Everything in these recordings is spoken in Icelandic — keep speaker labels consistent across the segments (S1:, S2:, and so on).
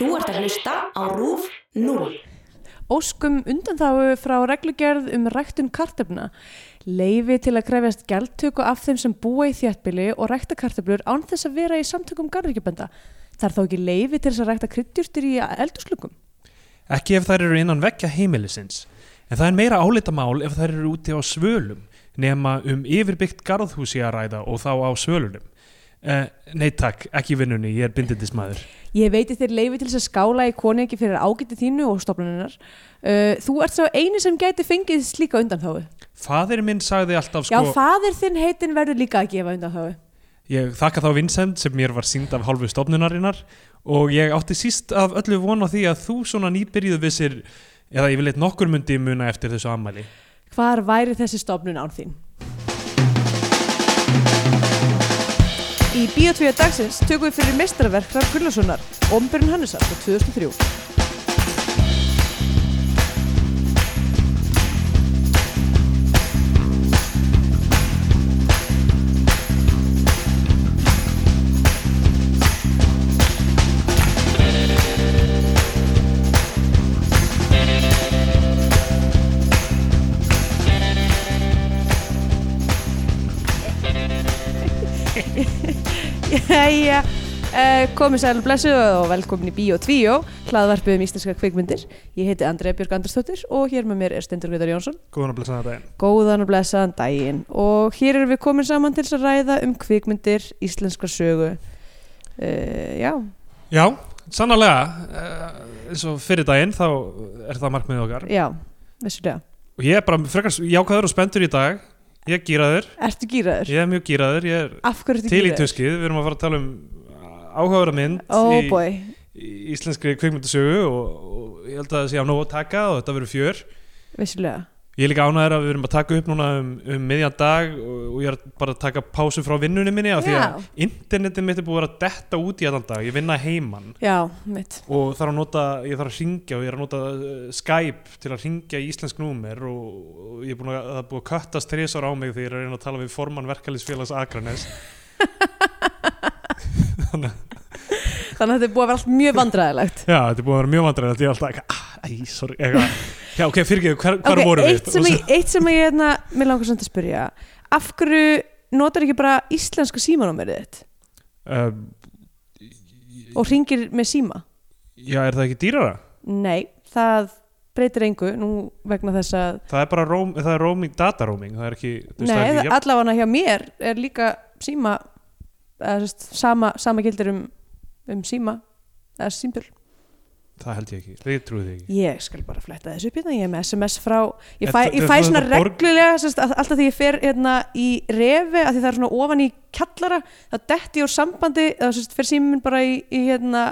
S1: Þú ert að hlusta á RÚF 0.
S2: Óskum undanþáu frá reglugerð um ræktun kartöfna. Leifi til að krefjast gjaldtöku af þeim sem búa í þjættbili og rækta kartöflur án þess að vera í samtökum garðrikjabenda. Það er þá ekki leifi til þess að rækta kryddjúrstir í eldurslugum.
S3: Ekki ef þær eru innan vekkja heimilisins, en það er meira álitamál ef þær eru úti á svölum, nema um yfirbyggt garðhúsi að ræða og þá á svölunum. Uh, nei takk, ekki vinnunni, ég er bindindismæður.
S2: Ég veiti þér leifi til þess að skála í koni ekki fyrir ágæti þínu og stofnuninnar. Uh, þú ert svo eini sem gæti fengið slíka undanþáu.
S3: Fadir minn sagði alltaf
S2: Já,
S3: sko,
S2: fadir þinn heitin verður líka að gefa undanþáu.
S3: ég þakka þá vinsend sem mér var sínd af hálfu stofnunarinnar og ég átti síst af öllu von á því að þú svona nýbyrjuð vissir, eða ég vil eitt nokkur mundi muna eftir þessu ammæli.
S2: Hvar væri þessi stofnun án þín? Í Bíotvíu dagsins tökum við fyrir meistarverk Hrafn Gullarssonar, Ombjörn Hannesar frá 2003. Jæja, uh, komið sæl og blessu og velkomin í Bíotvíu, hlaðvarpið um íslenska kvikmyndir. Ég heiti Andrea Björg Andersdóttir og hér með mér er Stendur Greitar Jónsson.
S3: Góðan að blessa það daginn.
S2: Góðan og blessaðan daginn og hér erum við komin saman til að ræða um kvikmyndir, íslenska sögu. Uh, já,
S3: Já, sannarlega, uh, eins og fyrir daginn þá er það markmiðið okkar.
S2: já, vissulega.
S3: Og ég er bara frekar jákvæður og spenntur í dag. Ég er gýraður,
S2: Ertu gýraður?
S3: ég er mjög gýraður, ég er
S2: Af hverju ertu
S3: til í
S2: gýraður?
S3: tuskið. Við erum að fara að tala um áhugaverða mynd
S2: Oh
S3: í, í íslenskri kvikmyndasögu og, og ég held að það sé á nóg að taka og þetta verður fjör.
S2: vissulega.
S3: Ég er líka ánæður að við erum að taka upp núna um, um miðjan dag og, og ég er bara að taka pásu frá vinnunni minni af því að
S2: Já.
S3: internetið mitt er búið að vera detta út í allan dag. Ég vinna heimann.
S2: Já, mitt.
S3: og þarf að nota, ég þarf að ringja og ég er að nota uh, Skype til að ringja í íslensk númer og, og ég er búin að, það er búið að köttast þrísar á mig þegar ég er að reyna að tala við formann verkalýsfélags Akranes Þannig að
S2: þetta er búið að vera allt mjög vandræðilegt.
S3: já, þetta er búið að vera mjög vandræðilegt æ, sorry eitthvað, já, ok, fyrirgeðu, hver, hver
S2: Ok,
S3: vorum við?
S2: eitt sem, ég, eitt sem ég hérna, mér langar samt að spyrja af hverju notar ekki bara íslenska símanúmerið þitt
S3: uh,
S2: og ringir með síma
S3: já, er það ekki dýrara?
S2: nei, það breytir engu nú vegna þess að
S3: það er bara roam, það er roaming, data roaming það er ekki, þú veist,
S2: nei,
S3: það er ekki jafn-
S2: allavega hjá mér er líka síma eða, sest, sama, sama gildir um, um síma eða símtöl
S3: það held ég ekki, þið trúið þið ekki
S2: ég skal bara fletta þessu upp hérna ég er með sms frá ég fæ,
S3: það-
S2: ég fæ
S3: það
S2: svona reglulega að, alltaf því ég fer hérna, í refi að því það er svona ofan í kjallara það detti úr sambandi sest, fer síminn bara í, í hérna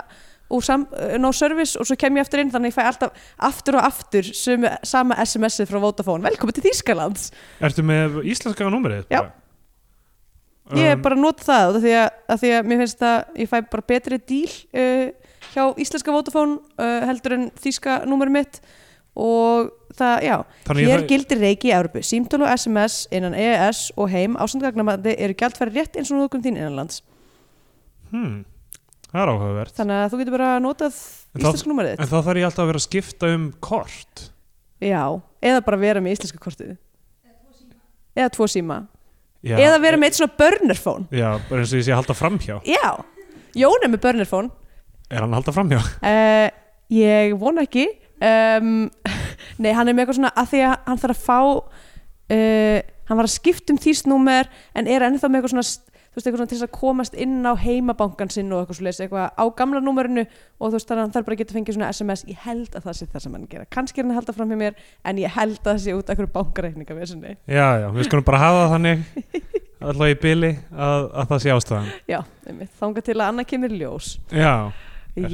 S2: uh, no service og svo kem ég aftur inn þannig að ég fæ alltaf aftur og aftur sumu, sama SMS-ið frá Vodafone velkomin til Þýskalands
S3: Ertu með íslenska númerið?
S2: Já.
S3: bara?
S2: ég er
S3: Um,
S2: bara að nota það af því að, að því að mér finnst að ég fæ bara betri díl uh, hjá íslenska Vodafone uh, heldur en þýska númer mitt. Og það, já
S3: Þannig
S2: hér
S3: það-
S2: gildir reiki í Európu símtölu SMS innan EES og heim ásendgagnamandi eru gjaldfæri rétt eins og nógum þín innanlands.
S3: Hmm, það er áhugavert.
S2: Þannig að þú getur bara notað
S3: En
S2: íslenska
S3: En
S2: þitt.
S3: þá þarf ég alltaf að vera að skipta um kort.
S2: Já, eða bara vera með íslenska kortið. Eða tvo síma.
S3: Já,
S2: eða vera með eitt svona burner phone.
S3: Já, bara eins og ég sé að halda framhjá.
S2: Já, Jón er með burner phone
S3: Er hann að halda framhjá?
S2: Uh, ég vona ekki. Um, Nei, hann er með eitthvað svona að því að hann þarf að fá uh, hann var að skipta um þýstnúmer en er ennþá með eitthvað svona þú veist, eitthvað svona til þess að komast inn á heimabankan sinn og eitthvað svo eitthvað á gamla númerinu og þú veist, þannig að hann þarf bara að geta fengið svona SMS ég held að það sé það sem hann gera. Kannski er hann að halda fram hjá mér en ég held að það sé út af einhverju bankareikninga með sinni
S3: Já, já, við skulum bara hafa það þannig allavega í byli að, að það sé ástæðan.
S2: Já, þanga til að annað kemur ljós.
S3: Já,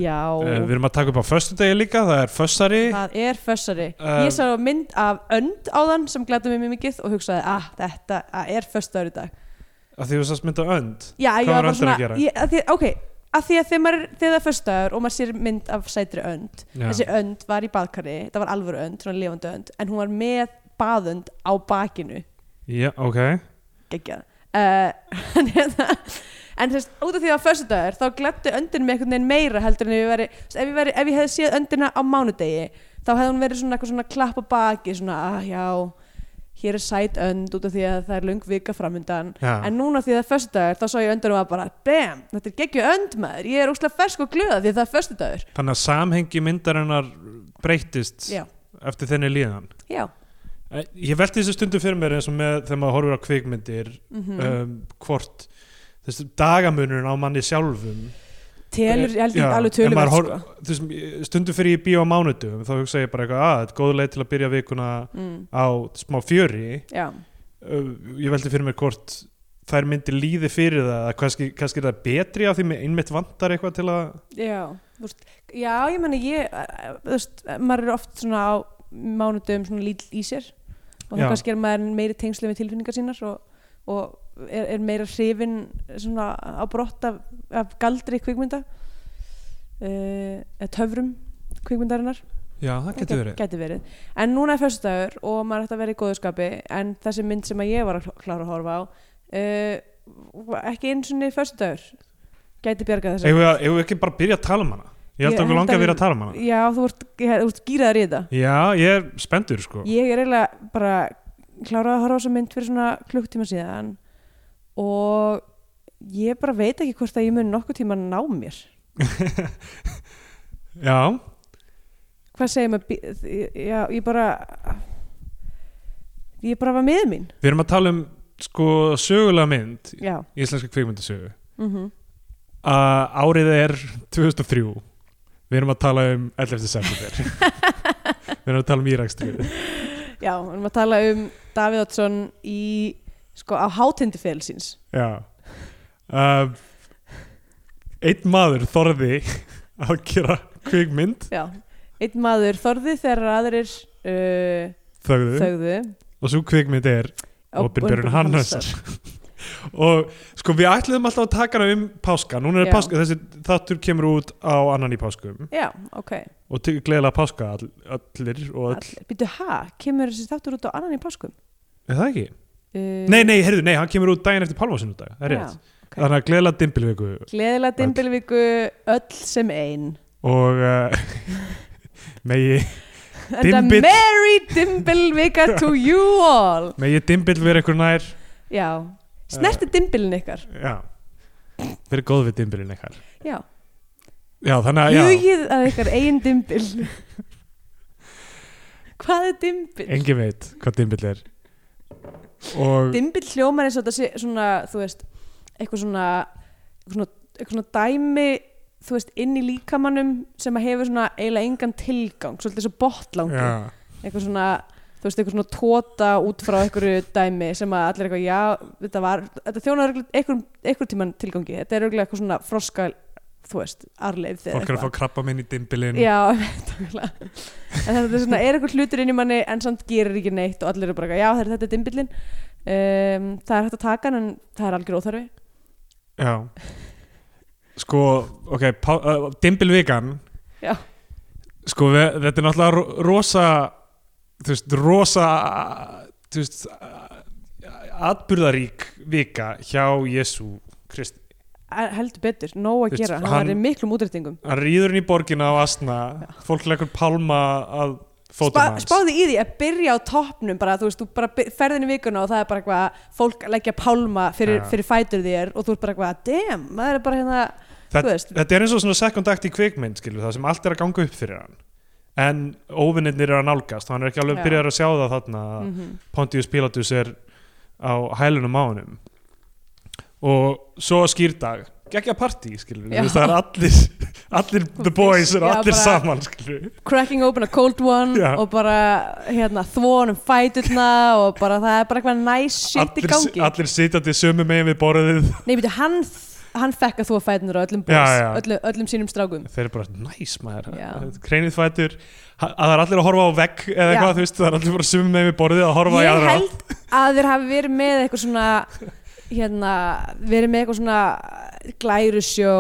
S2: Já,
S3: uh, við erum að taka upp á föstudegi líka Það er fössari
S2: Það er fössari.
S3: Um,
S2: ég sá mynd af önd á þann sem glæddi mig mjög mikið og hugsaði að þetta að er í dag.
S3: að Því þú sást mynda önd
S2: Já,
S3: Hvað var öndin að gera?
S2: Ég, að því, ok, að því að þegar, það er föstudagur og maður sér mynd af sætri önd,
S3: Já.
S2: þessi önd var í baðkari, það var alvöru önd, svona lifandi önd, en hún var með baðönd á bakinu,
S3: Já, ok
S2: geggjað. Uh, en þú veist, út af því að það var föstudagur þá glættu öndin með einhvern veginn meira heldur en ef ég, veri, ef ég, veri, ef ég hefði séð öndina á mánudegi þá hefði hún verið svona eitthvað svona klapp á baki svona, ah já hér er sæt önd út af því að það er löng vika framundan
S3: Já.
S2: en núna því að það er föstudagur þá sá ég öndunum að bara bam, þetta er geggju önd maður. Ég er úslega fersk og glöða því að það er föstudagur
S3: þannig að samhengi myndarinnar breytist
S2: já,
S3: eftir þenni líðan?
S2: Já.
S3: Eh, ég velti þessu stundum fyrir mér eins og með þegar maður horfir á kvikmyndir
S2: mm
S3: um, hvort þessi dagamunurinn á manni sjálfum
S2: telur, ég held ég alveg
S3: maður
S2: sko.
S3: stundum fyrir ég bíó á mánudum þá hugsa ég bara eitthvað að þetta er góð leið til að byrja vikuna
S2: mm,
S3: á smá fjöri.
S2: Já,
S3: ég velti fyrir mér hvort þær myndir líði fyrir það kannski, kannski er það betri af því með einmitt vantar eitthvað til að
S2: já veist, já, ég meni ég þú veist, maður er oft svona á mánudum svona lítill í sér. Og þá kannski er maður meiri tengslu við tilfinningar sínar og, og er, er meira hrifin svona á brott af, af galdri kvikmynda uh, eða töfrum kvikmyndarinnar.
S3: Já, það getur verið.
S2: Gæti verið. En núna er föstudagur og maður ætti að vera í góðuskapi en þessi mynd sem ég var að klá- klára að horfa á uh, ekki eins og niður föstudagur. Gæti
S3: Eigum við, að- eigum við ekki bara byrja að tala um hana? Ég held að okkur langi
S2: að
S3: vera að tala um hana.
S2: Já, þú ert, ert gýraðar í þetta.
S3: Já, ég er spenntur sko.
S2: Ég er eiginlega bara klárað að horfa á þessa mynd fyrir svona klukktíma síðan og ég bara veit ekki hvort að ég mun nokkuð tíma ná mér.
S3: Já,
S2: Hvað segir maður? Já, ég bara ég bara var með mín.
S3: Við erum að tala um sko sögulega mynd
S2: Já,
S3: í íslenska kvikmyndasögu.
S2: Mhm.
S3: Að árið er 2003 við erum að tala um 11. september. Við erum að tala um Írakstrið
S2: Já, við erum að tala um Davíð Oddsson í, sko, á hátindi félsins.
S3: já uh, einn maður þorði að gera kvikmynd
S2: Já. Einn maður þorði þegar aðrir uh,
S3: þögðu
S2: þögðu.
S3: og svo kvikmynd er Opinberun Hannesar og sko við ætluðum alltaf að taka hana um páska, núna er páska þessi þáttur kemur út á annan í páskum
S2: Já, ok.
S3: og gleðilega páska all, allir
S2: Allir. Býtu, ha? Kemur þessi þáttur út á annan í páskum?
S3: er það ekki?
S2: Uh,
S3: Nei, nei, heyrðu, nei, hann kemur út daginn eftir Pálmásundag, það er rétt
S2: ok.
S3: þannig að gleðilega dimbilviku
S2: Gleðilega dimbilvíku öll sem ein.
S3: og uh, megi,
S2: And a
S3: Dimbil-
S2: merry dimbilvika to you all.
S3: megi dimbil vera ykkur nær
S2: Já. Snerti dimbilin ykkar.
S3: já, verið góð við dimbilin ykkar
S2: Já.
S3: já, þannig að, já,
S2: Hugið að ykkar eigin dimbil. Hvað er dimbil?
S3: engin veit hvað dimbil er og
S2: dimbil hljómar eins og þetta sé svona, þú veist, eitthvað svona eitthvað svona, eitthvað svona dæmi þú veist, inn í líkamannum sem að hefur svona eiginlega engan tilgang svolítið svo botlangur,
S3: já,
S2: eitthvað svona þú veist, eitthvað svona tóta út frá einhverju dæmi sem að allir eitthvað, já, þetta var þetta þjónar einhver, einhver tíman tilgangi. Þetta er eitthvað svona froska þú veist, arleif
S3: fólk er að fá krabba minn í dimbilin
S2: Já, þetta er svona, er eitthvað hlutur inn í manni en samt gerir ekki neitt og allir eru bara, já þetta er dimbillin um, það er hægt að taka en það er algjör óþarfi.
S3: Já. Sko, ok, uh, Dimbilvikan
S2: Já.
S3: Sko, við, þetta er náttúrulega ro- rosa Þú veist, rosa Þú veist Atburðarík vika hjá Jésu Kristi
S2: heldur betur, nóg að
S3: Þú veist,
S2: gera hann,
S3: hann-
S2: er miklum útrettingum
S3: Hann rýður inn í borgina á Asna Fólk leggur pálma að fótum
S2: Spa,
S3: hans.
S2: spáði í því að byrja á toppnum bara, þú veist, þú bara by- ferð inn í vikuna og það er bara eitthvað, fólk leggja pálma fyrir,
S3: Já.
S2: fyrir fætur þér og þú ert bara eitthvað, damn, maður er bara hérna þú
S3: Þetta, er eins og svona second act í kvikmynd skilur, það sem allt er að ganga upp fyrir hann. En óvinnirnir eru að nálgast hann er ekki alveg
S2: Já.
S3: byrjar að sjá það þarna
S2: mm
S3: Pontius Pilatus er á hælunum á honum og svo skýrdag geggja partí, skilur
S2: Já.
S3: við, það er allir allir the boys eru
S2: Já,
S3: allir saman, skilur
S2: cracking open a cold one
S3: Já.
S2: og bara, hérna, þvónum fæturna og bara, það er bara eitthvað nice shit í gangi
S3: allir sitjandi sömu megin við borðið
S2: Nei, beti, hann, hann fekk að þú að fætunar á öllum
S3: Já,
S2: boys,
S3: já.
S2: öllu, öllum sínum strákum
S3: þeir eru bara, næs maður
S2: Já.
S3: kreinið fætur, að það er allir að horfa á vegg eða
S2: Já.
S3: eitthvað, þú veist, það er allir bara sömu megin við borðið að horfa í
S2: Ég held að þeir hafi verið með eitthvað svona hérna, verið með eitthvað svona glærusjó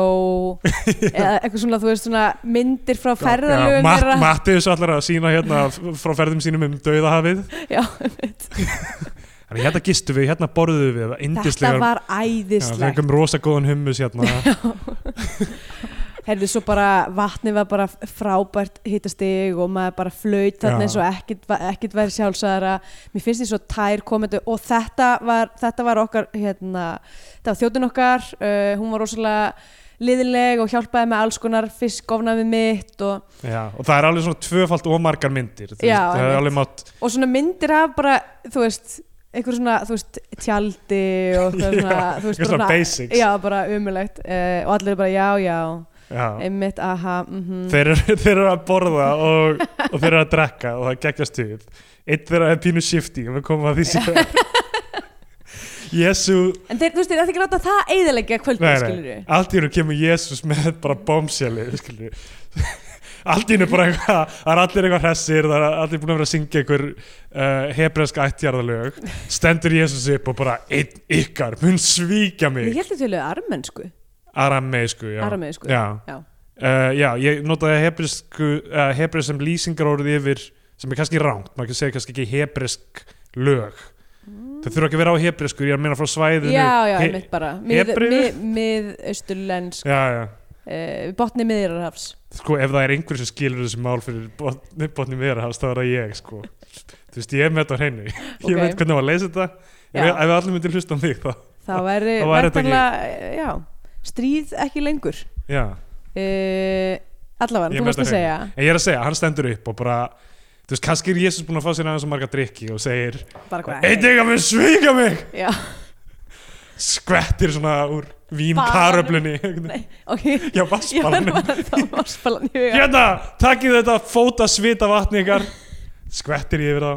S2: eða eitthvað svona, þú veist, svona myndir frá ferðalögum
S3: Matt,
S2: þeirra.
S3: Mattius allar að sína hérna frá ferðum sínum um dauðahafið.
S2: Já, einmitt.
S3: Þannig hérna gistum við, hérna borðuðum við
S2: þetta var æðislegt.
S3: Fengum rosa góðan hummus hérna
S2: Herðu, svo bara vatnið var bara frábært hittastig og maður bara flaut þarna eins og ekkit, ekkit væri sjálfsæðara mér finnst því svo tær komendu og þetta var, þetta var okkar hérna, þetta var þjóttin okkar uh, hún var rosalega liðileg og hjálpaði með alls konar fiskofnaði mitt og,
S3: já, og það er alveg svona tvöfalt ómargar myndir þú
S2: Já,
S3: er mátt
S2: og svona myndir af bara, þú veist einhver svona, veist, tjaldi og það svona,
S3: Já,
S2: veist,
S3: eitthvað svona basics.
S2: já, bara umulegt uh, og allir bara, já, já. Einmitt, aha, mhm.
S3: Þeir, eru, þeir eru að borða og, og þeir eru að drekka og það geggjast stuð einn þeirra er pínu shifty við komum að því síðan Jésu
S2: En þeir, þú veist, þeir ætti ekki að láta það eiðilegja kvöldið,
S3: Nei,
S2: skilur
S3: nei, allt í hennu kemur Jésús með bara bombshelli skilur allt í hennu bara eitthvað það er allir eitthvað hressir, það er allir búin að vera að syngja einhver uh, hebreska ættjarðalög stendur Jésús upp og bara ykkar, mun svíkja
S2: Ég
S3: mig
S2: held þetta til armennsku,
S3: arameisku, já,
S2: arameisku.
S3: já.
S2: Já.
S3: Uh, já, ég notaði hebresku uh, hebres sem lýsingarorðið yfir sem er kannski ránt, maður segja kannski ekki hebresk lög þau þurfa ekki að vera á hebresku, ég er að minna frá svæðinu
S2: Já, já,
S3: He-
S2: einmitt bara. Mið,
S3: Hebrew?
S2: mið, mið austurlensk,
S3: já, já
S2: uh, botni miðrarhafs.
S3: sko ef það er einhver sem skilur þessi mál fyrir botni, botni meðarhans þá er það ég sko þú veist ég er með þetta á hreinu ég
S2: Ok.
S3: veit hvernig á að leysa þetta ef, við allir myndir hlusta á mig þá
S2: Það
S3: Þá væri þetta ekki-
S2: já, stríð ekki lengur.
S3: já,
S2: Uh, allavega, þú varst að segja.
S3: ég er að segja, hann stendur upp og bara þú veist, kannski er Jésús búin að fá sér aðeins og marga drikki og segir,
S2: Bara hvað?
S3: einn eiga með svíka mig
S2: Já,
S3: skvettir svona úr vínkaröflunni
S2: nei, ok.
S3: já,
S2: huga.
S3: hérna, takkið þetta fóta svita vatni ykkar skvettir yfir þá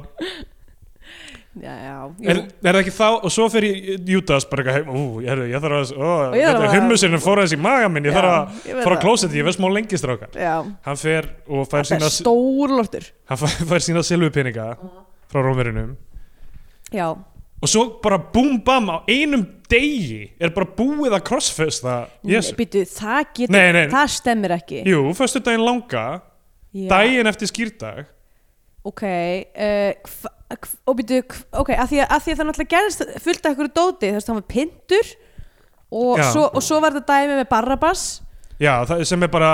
S2: Já, já,
S3: er, er það ekki þá, og svo fyrir Júdas bara ú, ég, ég þarf að hummusinn fór aðeins í maga minn, ég
S2: Já,
S3: þarf að
S2: það.
S3: á klósetti, ég veist smá lengist rákar
S2: Já,
S3: hann fer og fær sína
S2: er stór lortur.
S3: hann fær, fær sína silfupeninga frá rómverunum
S2: Já,
S3: og svo bara búm bam á einum degi er bara búið að crossfesta Jésu,
S2: býtu, það getur,
S3: Nei, nei.
S2: það stemmir ekki.
S3: jú, föstu daginn langa daginn eftir skýrdag
S2: ok uh, hva, hva, og byrju, ok, að því að, að því að það náttúrulega gerist fullt af einhverju dóti, þess að hann var pindur og
S3: Já.
S2: svo, og svo var þetta dæmi með Barrabas
S3: já, það, sem er bara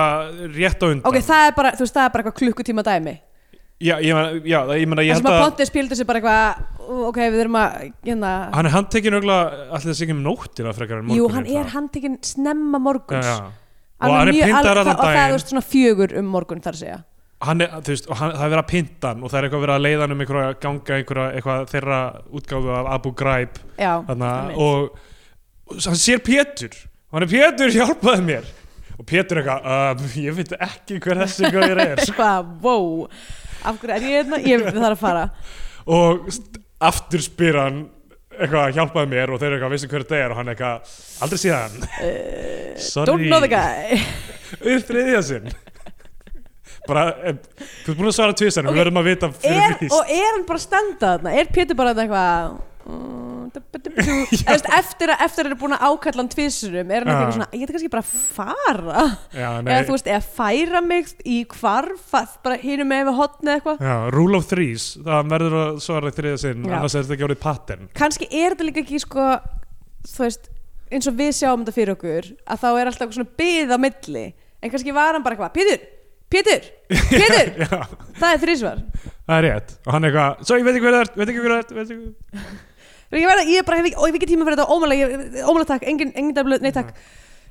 S3: rétt á undan
S2: ok, það er bara, þú veist, það er bara eitthvað klukkutíma dæmi
S3: já, ég, meina- já, það- ég meina, ég
S2: það sem
S3: held
S2: að
S3: að
S2: Pontius pildi sér bara eitthvað ok, við þurfum að, hérna
S3: hann er handtekinn auðvitað allir þessi ekki um nóttina frekar en
S2: jú,
S3: morguninn
S2: hann er
S3: það.
S2: handtekinn snemma
S3: já,
S2: morguns
S3: já. og
S2: Alveg
S3: hann er
S2: alveg-
S3: allan
S2: og það er þú
S3: daginn
S2: veist, svona fjögur um morgun þar að segja
S3: hann er, þú veist, hann, það er verið að pynta hann og það er eitthvað verið að leiða hann um einhverja ganga einhverja, eitthvað þeirra útgáfu af Abu Ghraib.
S2: Já, einmitt.
S3: og, og hann sér Pétur. Og hann er Pétur hjálpaði mér. Og Pétur er eitthvað, uh, ég veit ekki hver þessi gauður er.
S2: Eitthvað, wow af hverju er ég hérna, ég þarf að fara.
S3: Og aftur spyr hann eitthvað hjálpaði mér. Og þeir eru eitthvað vissi hver þetta er? Og hann eitthvað, aldrei síðan
S2: uh,
S3: Sorry.
S2: don't know the guy.
S3: Upp þriðja sinn bara, eh, þú ert búin að svara tvisar
S2: Ok.
S3: við verðum að vita fyrir víst
S2: og er hann bara að standa þarna? Er Pétur bara eitthvað mm, eftir að eftir að hann er búin að ákalla hann tvissurum er hann eitthvað svona, ég ætla kannski bara að fara.
S3: Já,
S2: eða þú veist, eða færa mig í hvarf bara hinum með við hotni eitthvað.
S3: Rule of threes, það verður að svara í þriðja sinn,
S2: Já.
S3: annars er þetta ekki orðið pattern.
S2: Kannski er þetta líka ekki sko þú veist, eins og við sjáum þetta fyrir okkur að þá er alltaf svona byð á milli. En kannski var hann bara eitthvað Pétur, Pétur, Pétur. Það er þrísvar
S3: það er rétt. Og hann er eitthvað, svo ég veit ekki hver það er, veit ekki hver það er veit ekki...
S2: ég, verða, ég bara hef ekki, og ég hef ekki tíma fyrir þetta ómála, ómála takk, engin, engin dæflu, nei takk.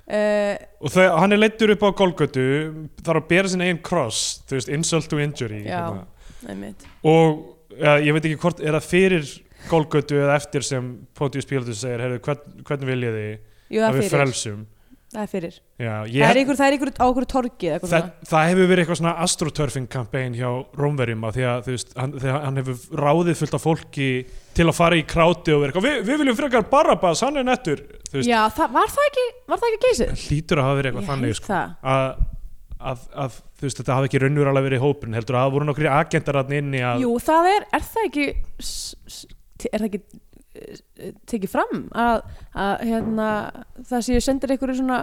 S2: Uh,
S3: og þau, hann er leittur upp á Golgötu þarf að bera sin eigin cross þú veist, insult to injury
S2: Já.
S3: hérna.
S2: einmitt.
S3: Og ja, ég veit ekki hvort er það fyrir Golgötu eða eftir sem Pontius Pilatus segir, heyrðu, hvern, hvernig viljið þið
S2: Jú,
S3: að við
S2: fyrir,
S3: frelsum
S2: það er fyrir.
S3: Já,
S2: Það
S3: ég,
S2: er einhver, það er einhver á torgi eða eitthvað
S3: það,
S2: svona.
S3: það hefur verið eitthvað svona astroturfing campaign hjá Rómverjum að því að þú veist, hann, hann hefur ráðið fullt af fólki til að fara í kráti og vera eitthvað, við, við viljum frekar Barabbas, hann er nettur
S2: Já, það, var það ekki, var það ekki geysið?
S3: hlýtur að hafa verið eitthvað
S2: Ég
S3: þannig sko,
S2: það.
S3: að, að, að þú veist, þetta hafi ekki raunverulega verið í hópin heldur að það voru nokkri agentar hann inni að
S2: Jú, það er, er það ekki, er það ekki tekið fram að, að hérna, það séu sendir einhverju svona,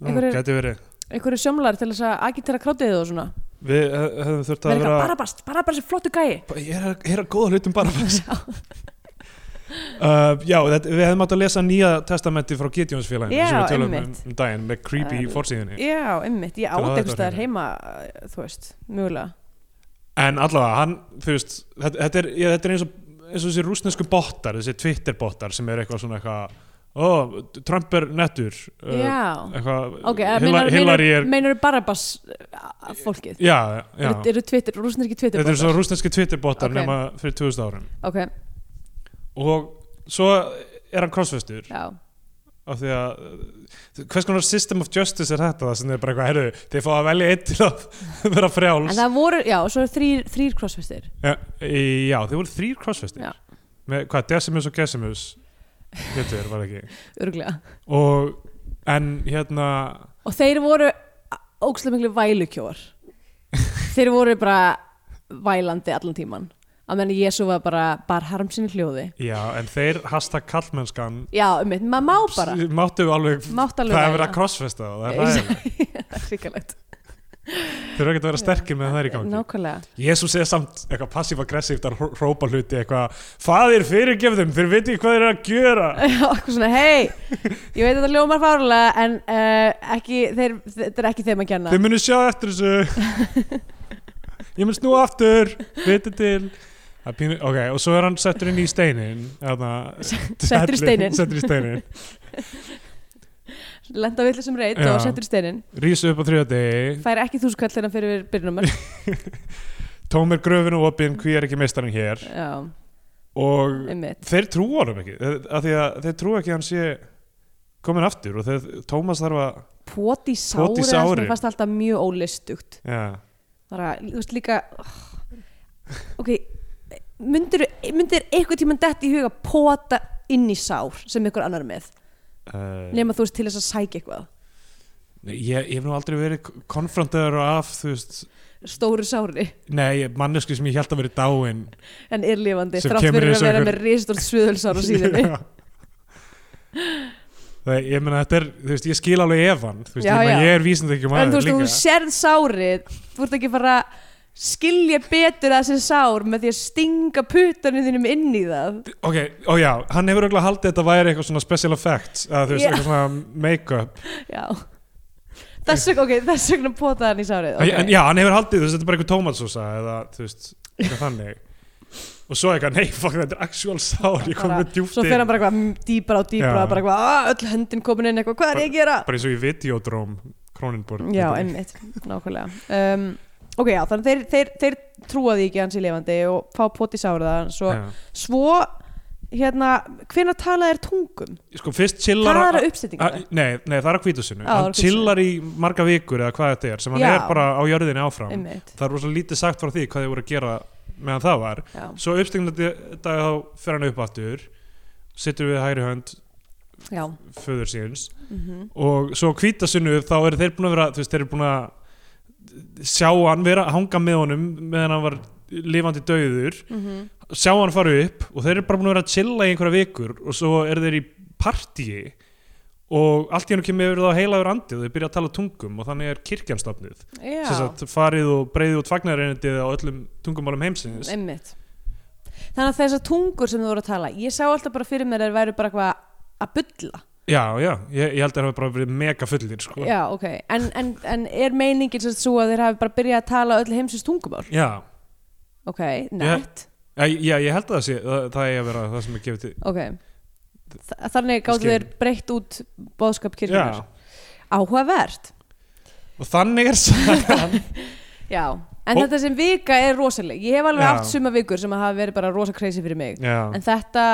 S3: verið.
S2: einhverju sjómlar til þess að agitera krátið og svona.
S3: við hef- hefðum þurft að
S2: er
S3: vera
S2: barabast, barabast er flottu gæi.
S3: ég er að heyra góða hlutum Barabbas. Uh, já, þetta, við hefðum átt að lesa nýja testamenti frá Gideonsfélaginu sem við tölum um, um daginn með creepy
S2: Um,
S3: fórsíðunni
S2: Já, einmitt, ég
S3: Til að hafa
S2: átt
S3: þetta
S2: einhvers
S3: á
S2: staðar
S3: hreinu.
S2: heima uh, þú veist, mögulega.
S3: En allavega, hann, þú veist þetta, þetta, er, já, þetta er eins og, eins og þessi rúsnesku bottar, þessi Twitter bottar sem er eitthvað svona eitthvað ó, Trump er nettur uh,
S2: Já,
S3: eitthvað,
S2: ok,
S3: Hilla-
S2: meinar,
S3: Hillary
S2: meinar,
S3: er
S2: meinar Barabbas uh, fólkið?
S3: já, já,
S2: Eru, eru Twitter, rúsnirki Twitter
S3: þetta er svo rúsneski Twitter bottar
S2: Ok.
S3: nema fyrir 2000 árum.
S2: Ok,
S3: og svo er hann crossfestur.
S2: Já,
S3: af því að hvers konar system of justice er þetta það sem er bara eitthvað, herru, þið fá að velja einn til að vera
S2: en
S3: frjáls
S2: það voru, já, og svo eru þrýr, þrýr crossfestir.
S3: Já, já, þið voru þrýr crossfestir.
S2: Já.
S3: með hvað, Decimus og Gesimus getur, var ekki?
S2: Örglega
S3: og en hérna
S2: og þeir voru miklu vælukjóar. Þeir voru bara vælandi allan tíman að menn Jésu var bara bar harm sinni hljóði.
S3: Já, en þeir hashtag kallmennskan
S2: já, um mitt, maður má bara.
S3: máttu alveg
S2: mátt alveg
S3: það er verið að crossfesta það, það er ræðilegt
S2: það er ríkalegt
S3: þeir eru ekki að vera sterkir með það er í gangi.
S2: nákvæmlega.
S3: Jésús er samt eitthvað passív-aggressíft að hró- hrópa hluti eitthvað Fadir fyrirgefðum, þeir veit ekki hvað þeir eru að gjöra
S2: Já, eitthvað svona, hei ég veit að þetta ljómar fárlega en uh, ekki, þeir, þetta er ekki þeim að kenna.
S3: Þeir munu sjá eftir þessu. Ég mun snúa aftur Viti til. Það pínu, Ok, og svo er hann settur inn í steinin
S2: settur í steininn.
S3: Settur í steinin.
S2: Lenda villu sem reyt og settur í steinin.
S3: Rís upp á þriða degi.
S2: Fær ekki þúskall þegar hann fyrir byrjunumar
S3: Tóm er gröfinu opinn Hví er ekki meistarinn hér?
S2: Já,
S3: Og
S2: einmitt.
S3: þeir trúa honum ekki. Af Því að þeir trúa ekki að hann sé komin aftur og þeir, Tómas þarf að
S2: poti sári, það ég fannst alltaf mjög ólistugt
S3: já,
S2: bara, þú veist líka ok myndir, myndir eitthvað tímann dett í huga pota inn í sár sem ykkur annar með?
S3: Uh,
S2: nema þú veist til þess að sækja eitthvað.
S3: Ég, ég hef nú aldrei verið konfrontaður af þú veist.
S2: Stóru sári.
S3: Nei, mannesku sem ég held að verið dáin
S2: en er lifandi þrátt
S3: eins
S2: að vera með risstort sviðulsár á síðunni.
S3: Já. Það, ég meina þetta er, þú veist, ég skil alveg efan þú veist,
S2: Já,
S3: ég,
S2: já.
S3: ég er vísindi ekki
S2: en
S3: maður
S2: þú veist,
S3: líka.
S2: þú sérð sárið þú ert ekki bara skilja betur að þessi sár með því að stinga putanum þínum inn í það
S3: ok, ó já, hann hefur auðvitað haldið að þetta væri eitthvað svona special effects að þú veist,
S2: Já.
S3: eitthvað svona make-up
S2: já þess vegna, ok, þess vegna potaði hann í sárið
S3: okay. en já, hann hefur haldið, þú veist, þetta er bara eitthvað tómatsósa eða, þú veist, eitthvað þannig og svo eitthvað, nei, fuck, þetta er actual sár ég kom
S2: Bara-
S3: með djúpt
S2: svo fer hann bara eitthvað dýpra og dýpra
S3: Já.
S2: bara eitthvað, "Ah, öll höndin komin inn eitthvað, hvað er ég að gera?
S3: bara eins og í videodróm Kronenborg
S2: Já, einmitt, nákvæmlega um, Ok, já, þannig að þeir, þeir, þeir trúa því ekki að hans í lifandi og fá poti sáriða svo,
S3: Já.
S2: svo hérna, hvenær talað er tungum?
S3: sko, fyrst chillar
S2: Það er uppsettingar
S3: Ah, Nei, nei, það er á hvítusinu
S2: Já, það er á
S3: Hann
S2: hvítusinu.
S3: chillar í marga vikur eða hvað þetta er sem hann
S2: Já.
S3: er bara á jörðinni áfram.
S2: Einmitt,
S3: Það er rosa lítið sagt frá því hvað þið voru að gera meðan það var.
S2: Já,
S3: Svo uppstingandi dag þá fer hann upp aftur Sittur við hægri hönd
S2: já.
S3: föður síns
S2: mm
S3: og svo á hvítasinu þá eru þeir búin að vera þú veist, þeir eru búin að sjá hann vera að hanga með honum meðan hann var lifandi dauður.
S2: Mhm.
S3: sjá hann fara upp og þeir eru bara búin að vera að chilla í einhverja vikur og svo eru þeir í partíi og allt í hennu kemur yfir þá heilagur andið og þeir byrja að tala tungum og þannig er sem sagt farið og breyðið út fagnareinindið á öllum tungumálum heimsins.
S2: Einmitt. Þannig að þessar tungur sem þú voru að tala ég sá alltaf bara fyrir mér að þeir væru bara að bulla
S3: já, já, ég, ég held að það hafi bara verið mega fullir sko.
S2: Já, ok, en, en, en er meiningin sagt svo að þeir hafi bara byrjað að tala öll heimsins tungumál?
S3: já,
S2: Ok, nett
S3: já, ég held að það sé það, það er að vera það sem er gefið til
S2: Ok. Þa- Þannig gáttu þeir breytt út boðskap kirkjunar
S3: já,
S2: Áhugavert.
S3: Og þannig er sagan.
S2: Já, en
S3: Og-
S2: þetta sem vika er rosaleg. Ég hef alveg
S3: Já.
S2: haft suma vikur sem hafa verið bara rosa crazy fyrir mig.
S3: Já,
S2: En þetta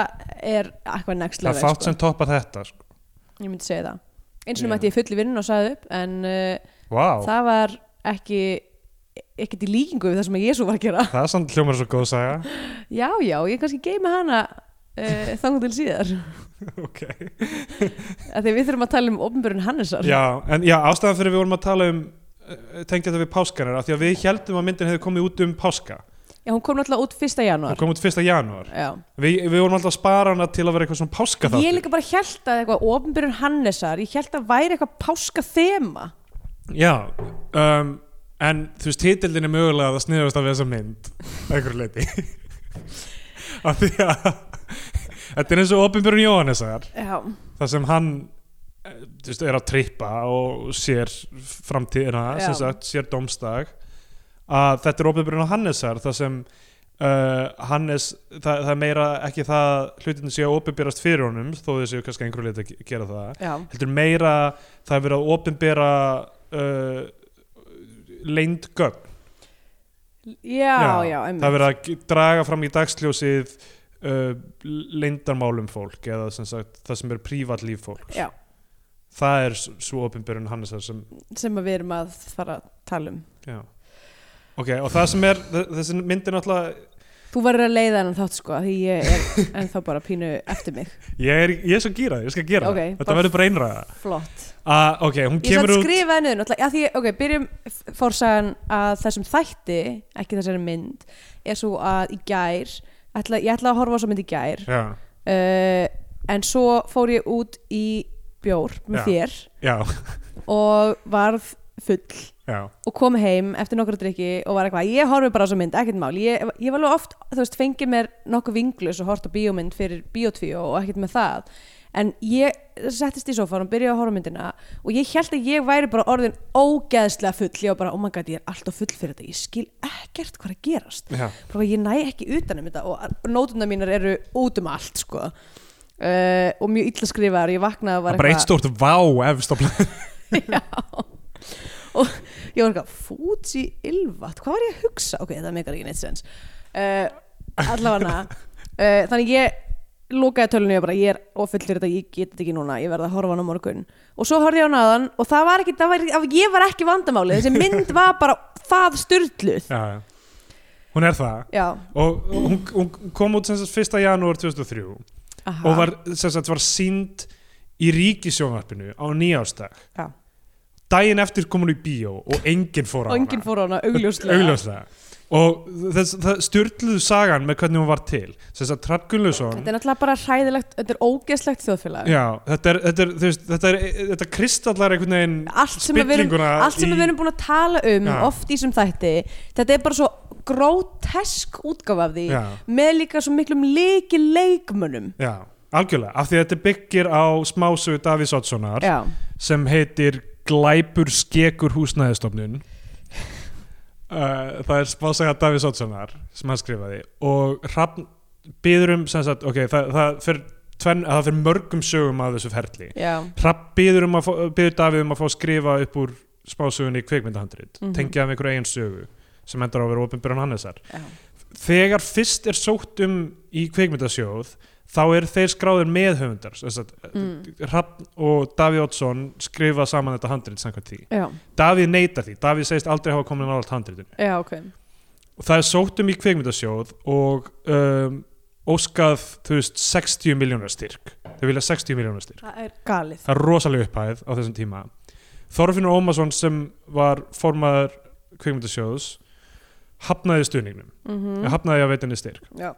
S2: er eitthvað next
S3: það
S2: level
S3: er fátt
S2: sko.
S3: sem toppar þetta sko.
S2: Ég myndi segja það. Eins og
S3: Já.
S2: mætti ég fulli vinn og sagði upp En uh,
S3: wow.
S2: það var ekki ekkert í líkingu við það sem Jésu var að gera.
S3: Það er samt hljómar svo góð saga.
S2: Já, já, ég kannski geimi hana uh, þangum til síðar.
S3: Ok.
S2: Að Því við þurfum að tala um ofnbjörn Hannesar.
S3: Já, en já, ástæðan fyrir við vorum að tala um uh, tengja þetta við páskan er að því að við heldum að myndin hefði komið út um páska
S2: Já, hún kom náttúrulega út 1.
S3: hún
S2: janúar
S3: kom út 1. janúar.
S2: Já.
S3: Vi, við vorum alltaf að spara hana til að vera eitthvað svona páska
S2: Ég líka bara held að eitthvað ofnbjörn Hannesar ég held að væri eitthvað páska þema
S3: Já, um, en þú veist titildin er mögulega að það sniðast af þessa mynd að einhverju leiti af því að þetta er eins og opinbjörn Jóhannesar
S2: já,
S3: þar sem hann eh, veist, er að trippa og sér framtíðina, sem sagt, sér domstag að þetta er opinbjörn Hannesar þar sem uh, Hannes, það, það er meira ekki það hlutinu séu að opinbjörast fyrir honum þó séu kannski einhverju leiti að ge- gera það
S2: já,
S3: heldur meira það er verið að opinbera uh, leynd gögn.
S2: Já, já, einmitt.
S3: það er verið að draga fram í dagsljósið uh, leyndarmálum fólk eða sem sagt það sem er prívat líf fólk
S2: já,
S3: það er svo opinberun Hannesar sem
S2: sem við erum að fara að tala um.
S3: Já. Ok, og það sem er þessi mynd er náttúrulega
S2: þú verður að leiða hennan þátt sko því ég er ennþá bara pínu eftir mig.
S3: Ég er, ég er svo gýrað, ég skal gera
S2: Ok,
S3: það þetta verður bara einræða.
S2: flott.
S3: Uh, ok, hún
S2: Ég
S3: kemur út
S2: skrifaði niður náttúrulega, já, því, ok, byrjum fórsagan að þessum þætti, ekki þessari mynd, er svo að í gær, ætla, ég ætla að horfa á svo mynd í gær, uh, en svo fór ég út í bjór með
S3: Já.
S2: þér
S3: já,
S2: og varð full
S3: já,
S2: og kom heim eftir nokkru drikki og var eitthvað, ég horfi bara á svo mynd, ekkert mál, ég, ég var alveg oft, þú veist, fengið mér nokkuð vinglus og hort á bíómynd fyrir bíótvíó og ekkert með það, en ég settist í og byrjaði að horfa myndina og ég held að ég væri bara orðin ógeðslega full, ég var bara, oh my god, ég er alltaf full fyrir þetta, ég skil ekkert hvað er að gerast.
S3: Já.
S2: bara ég næ ekki utan um þetta og nótuna mínar eru út um allt sko. uh, og mjög illa skrifaðar. Ég vaknaði
S3: það
S2: var
S3: er bara eitt stórt vá efst á
S2: Já og ég var eitthvað Fuji Ilvat, hvað var ég að hugsa? Ok, það meikar ekki neitt sens. Uh, allavega uh, þannig ég lokaði tölunni og bara ég er ofullir þetta, ég get þetta ekki núna ég verði að horfa á hana á morgun. Og svo horfði ég á hana aðan og það var ekki, það var, ég var ekki vandamáli þessi mynd var bara það styrluð
S3: já, já. hún er það.
S2: Já,
S3: og hún, hún kom út sem sagt 1. janúar 2003
S2: aha.
S3: og var, sem sagt, var sínd í ríkisjónvarpinu á nýjástag
S2: Já.
S3: Daginn eftir kom hún í bíó og enginn fór á
S2: og enginn fór á hana augljóslega.
S3: Augljóslega. Og þess, það styrluðu sagan með hvernig hún var til. Sem sagt Trapp Gunnlaugsson
S2: þetta er náttúrulega bara hræðilegt, þetta er ógeðslegt þjóðfélag.
S3: Já, þetta er, þetta er, þú veist, þetta er þetta kristallar einhvern veginn
S2: allt sem, við erum, sem búin að tala um
S3: Já.
S2: oft í þessum þætti þetta er bara svo grótesk útgáfa af því
S3: já,
S2: með líka svo miklum leiki leikmönnum.
S3: Já, algjörlega. Af því að þetta byggir á Oddssonar
S2: já,
S3: sem heitir Glæpur skekur húsnæðistofnun uh, það er spásaga Davís Oddssonar sem hann skrifaði og Hrafn byður um sagt, ok, það, það fyrir tvenn, að það fyrir mörgum sögum af þessu ferli.
S2: Já,
S3: Hrafn byður, um að Davíð um að fá að skrifa upp úr spásögunni í kvikmyndahandrit.
S2: Mhm.
S3: tengja af einhverju eigin sögu sem endur á að vera opinbjörn Hannesar.
S2: Já,
S3: þegar fyrst er sótt um í kvikmyndasjóð þá eru þeir skráðir meðhöfundar sem sagt,
S2: Mm.
S3: Hrafn og Davíð Oddsson skrifa saman þetta handrit samkvæmt því.
S2: Já,
S3: Davíð neytar því, Davíð segist aldrei hafa komin nálægt handritinu.
S2: Já, ok.
S3: Og það er sótt um í kvikmyndasjóð og um, óskað þú veist 60 miljónar styrk. Þau vilja 60 miljónar styrk.
S2: Það er galið.
S3: Það er rosalega upphæð á þessum tíma. Þorfinnur Ómarsson sem var formaður kvikmyndasjóðs hafnaði stuðningnum.
S2: Mm
S3: hafnaði að veitinni styrk.
S2: Já,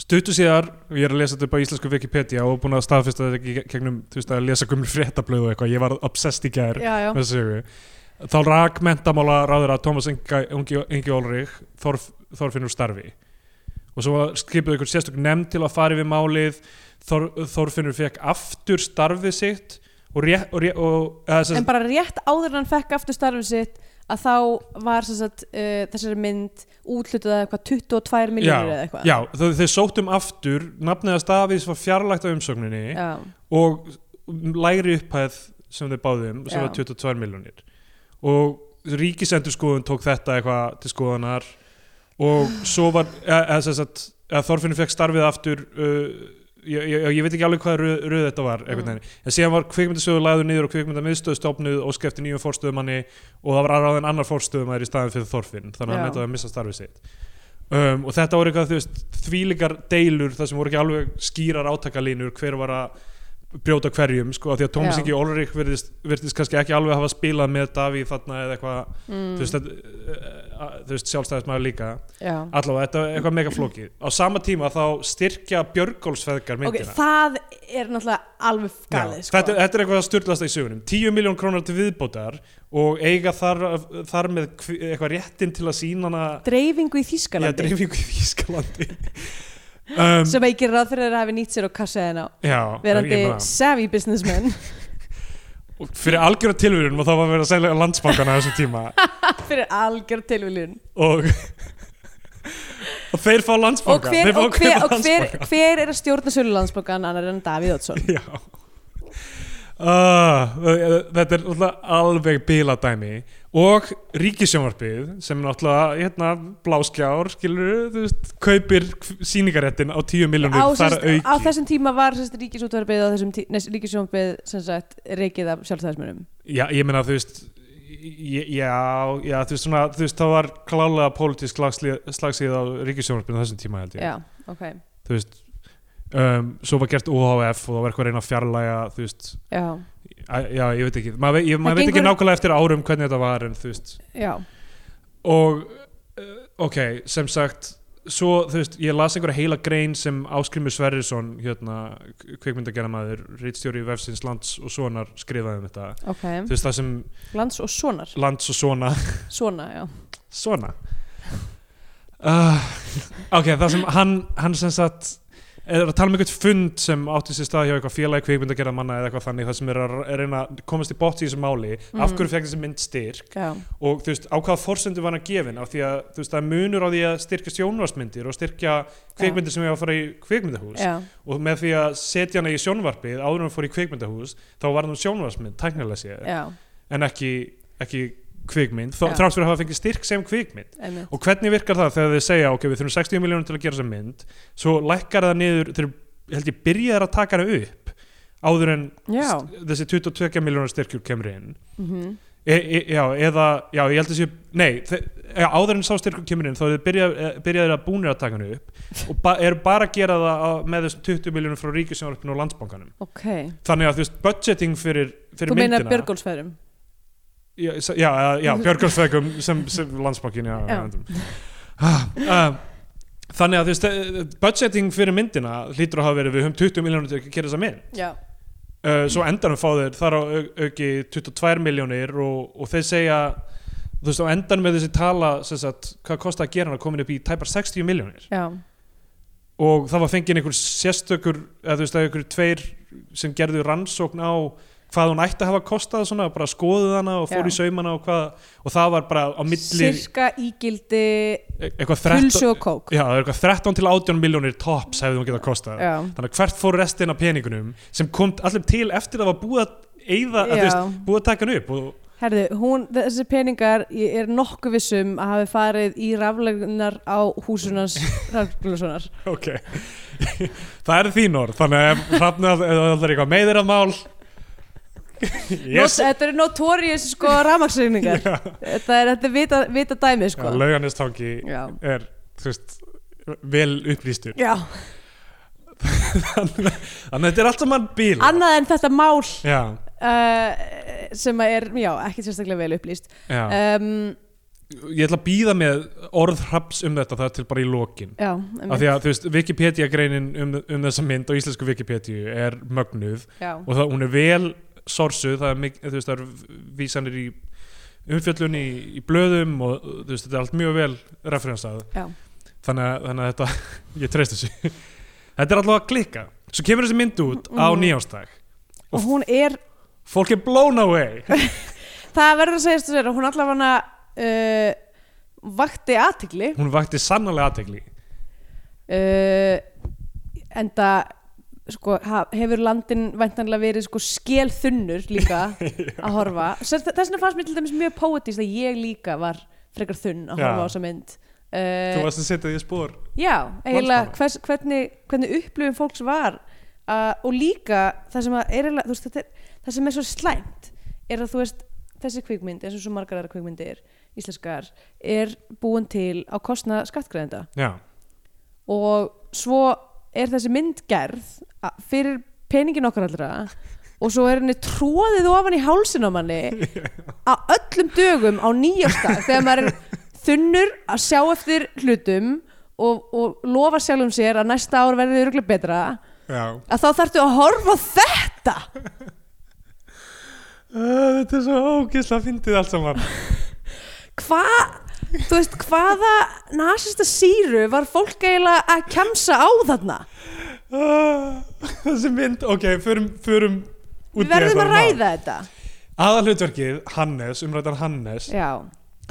S3: stuttu síðar, ég er að lesa þetta upp á íslensku Wikipedia og búin að staðfesta þetta gegnum, þú veist, að lesa gummur fréttablöð og eitthvað, ég var obsessed í
S2: já,
S3: með þessu þá rak mentamála ráður að Tómas Ingi, Olrich Þorf, Þorfinnur starfi. Og svo skipuðu ykkur sérstök nefnd til að fara yfir málið. Þor, Þorfinnur fekk aftur starfið sitt og, rétt, og, rétt, og eða,
S2: en bara rétt áður hann fekk aftur starfið sitt að þá var sagt, uh, þessari mynd útlutað eitthvað 22 miljónir eða eitthvað.
S3: já, þau, sóttum aftur nafniða stafis var fjarlægt af umsókninni
S2: já,
S3: og lægri upphæð sem þau báðum sem
S2: Já.
S3: var 22 miljónir og ríkisendurskoðun tók þetta eitthvað til skoðanar og svo var eða, eða, eða Þorfinnur fekk starfið aftur uh, ég, ég, ég veit ekki alveg hvað röð, röð þetta var
S2: Mm.
S3: en síðan var kvikmyndasögur lagður niður og kvikmyndamiðstöð stofnuð og skefti nýjum fórstöðumanni og það var aðráðin annar fórstöðumæður í staðin fyrir Þorfinn þannig að hann nefndi að missa starfið sitt. Um, og þetta voru eitthvað þvílíkar deilur þar sem voru ekki alveg skýrar átakalínur hver var að brjóta hverjum sko, því að Tómas. Ingi Olrik virðist, virðist kannski ekki alveg hafa spilað með Davíð þarna eða eitthvað
S2: mm,
S3: þú veist, uh, veist sjálfstæðismæður líka.
S2: Já.
S3: allavega, þetta er eitthvað mega flókið. Á sama tíma þá styrkja Björgólfsfeðgar myndina.
S2: Það er náttúrulega alveg galið sko.
S3: þetta, þetta er eitthvað að styrlast í sögunum. 10 miljón krónar til viðbótar og eiga þar, þar með eitthvað réttin til að sína hana
S2: dreifingu í
S3: Já,
S2: Þýskalandi
S3: dreifingu í Þýskalandi um,
S2: sem að ég gerir ráð fyrir að þeir hafi nýtt sér og kassaði á
S3: já,
S2: verandi savvy businessmen
S3: og fyrir algjöra tilvíðun og þá var að selja landsbankana á þessum tíma.
S2: Fyrir algjör tilviljun.
S3: Og og þeir fá
S2: og
S3: landsbanka
S2: hver,
S3: fá
S2: og, hver, og hver, hver er að stjórna sölu landsbókan annar en Davíð Oddsson?
S3: Já. Uh, þetta er alveg bíladæmi og ríkisjónvarpið sem náttúrulega hérna, bláskjár skilur, þú veist, kaupir síningaréttin á 10
S2: á,
S3: miljónir þar auki
S2: á þessum tíma var sest, ríkisútvarpið og þessum tí- nei, ríkisjónvarpið sem sagt reikið af sjálfstæðismunum
S3: Já, ég meina þú veist Já, já, þú veist svona þú veist, það var klálega pólitísk slagsíð á ríkisjónvarpinu á þessum tíma held ég.
S2: Já, ok,
S3: þú veist um, svo var gert OHF og það var eitthvað að reyna að fjarlæga þú veist,
S2: já,
S3: já, ég veit ekki. Maður veit, maður veit ekki nákvæmlega eftir árum hvernig þetta var en þú veist.
S2: Já.
S3: Og uh, ok, sem sagt svo, þú veist, ég las einhverja heila grein sem Áskrimur Sverrisson hérna, kvikmyndagerðamaður, rítstjóri vefsins Lands og Sonar skrifaði um þetta.
S2: Ok,
S3: þú veist, það sem
S2: lands og sonar.
S3: Lands og Sona
S2: svona, já,
S3: svona uh, ok, það sem hann, hann sem sagt er að tala um einhvern fund sem átti sér stað hjá eitthvað félagi kvikmyndagerða manna eða eitthvað þannig það sem er að að reyna að komast í bótt í þessu máli. Af
S2: Mhm.
S3: hverju fekk þessi mynd styrk?
S2: Já,
S3: og þú veist, á hvaða forsendu var hann gefin af því að þú veist, það munur á því að styrkja sjónvarsmyndir og styrkja kvikmyndir sem ég að fara í kvikmyndahús.
S2: Já,
S3: og með því að setja hana í sjónvarpið áður en hann fór í kvikmyndahús þá var hann sjónvarsmynd, tæknilega
S2: já,
S3: en ekki, ekki kvikmynd, þrátt fyrir að hafa fengið styrk sem kvikmynd.
S2: Einmitt.
S3: Og hvernig virkar það þegar þið segja ok, við þurfum 60 miljónum til að gera þessa mynd svo lækkar það niður þegar held ég byrjaðar að taka hana upp áður en þessi 22 miljónar styrkjur kemur inn.
S2: Mhm,
S3: e, e, já, eða, já, ég held að sé nei, þe- já, áður en sá styrkur kemur inn þá er þið byrjað, eh, að búnir að taka hana upp og ba eru bara að gera það með þessum 20 miljónum frá ríkisjónarpinu og landsbankanum.
S2: Ok.
S3: Þannig að þú veist, budgeting fyrir, fyrir myndina já, já, já, Björgarsveikum sem, sem. Uh, þannig að þú veist eh, budgeting fyrir myndina hlýtur að hafa verið við höfum 20 miljónir til að gera þessa mynd.
S2: Já,
S3: uh, svo endanum fá þeir þar á au- auki 22 miljónir og, og þeir segja þú veist á endanum með þessi tala sem sagt, hvað kosti að gera hann að komin upp í tæpar 60 miljónir og það var fengið einhver sérstökur eða þú veist að einhver tveir sem gerðu rannsókn á hvað hún ætti að hafa kostað svona, bara skoðuð hana og fór
S2: Já.
S3: í saumana og hvað og það var bara á milli
S2: sirka ígildi
S3: e- eitthvað 13
S2: pulsu og kók.
S3: Já, það er eitthvað 13 til 18 miljónir tops hefði hún getað kostað.
S2: Já,
S3: þannig að hvert fór restin af peningunum sem kom allir til eftir að það var búið að eyða, að, veist, búið að taka hann upp og
S2: Herðu, hún, þessi peningar ég er nokkuð vissum að hafi farið í raflegunar á húsunans raflegunar
S3: ok. Það er þín orð, þannig að það er eitthvað meðir að mál
S2: yes. Þetta eru notorious sko rafmaksreiningar
S3: Já.
S2: Þetta er, þetta vita, vita dæmi sko.
S3: Lauganistangi er veist, vel upplýstur.
S2: Já.
S3: þannig að þetta er allt saman bíl.
S2: Annað en þetta mál
S3: já,
S2: uh, sem er, já, ekki sérstaklega vel upplýst. Um,
S3: ég ætla að býða með orð hraps um þetta það til bara í lokin.
S2: Já,
S3: af því að þú veist, Wikipedia greinin um, um þessa mynd á íslensku Wikipedia er mögnuð
S2: já,
S3: og það, hún er vel sorsuð, það er, mik- þú veist, það er vísanir í umfjöllun í, í blöðum og þú veist, þetta er allt mjög vel referensað
S2: já,
S3: þannig þannig að þetta, ég treyst þessu. Þetta er alltaf að klikka. Svo kemur þessi mynd út á
S2: Mhm.
S3: nýjástag
S2: og hún er
S3: fólk er blown away.
S2: Það verður að segja að hún allavega uh, vakti aðtigli
S3: hún vakti sannlega aðtegli
S2: uh, enda sko, hefur landin væntanlega verið sko skélþunnur líka að horfa? Þess vegna fannst mér til dæmis mjög poetist að ég líka var frekar þunn að horfa á þessa mynd.
S3: Þú
S2: uh,
S3: varst að setja því spór
S2: já, eiginlega hvers, hvernig, hvernig upplifum fólks var uh, og líka það sem, er, veist, er, það sem er svo slæmt er að þú veist þessi kvikmynd eins og svo margar aðra kvikmyndir íslenskar er búin til á kostna skattgræðenda
S3: já,
S2: og svo er þessi mynd gerð fyrir peningin okkar allra og svo er henni tróðið ofan í hálsin á manni á öllum dögum á nýjastag þegar maður er þunnur að sjá eftir hlutum og, og lofa sjálfum sér að næsta ár verði örgulega betra
S3: já.
S2: að þá þarftu að horfa þetta
S3: þetta er svo ógislega fyndið allt saman
S2: hvað þú veist, hvaða nasista síru var fólk eiginlega að kemsa á þarna?
S3: Þessi mynd, ok, förum, förum út í
S2: við verðum að ræða þetta.
S3: Aðalhlutverkið, Hannes, umrættan Hannes
S2: já,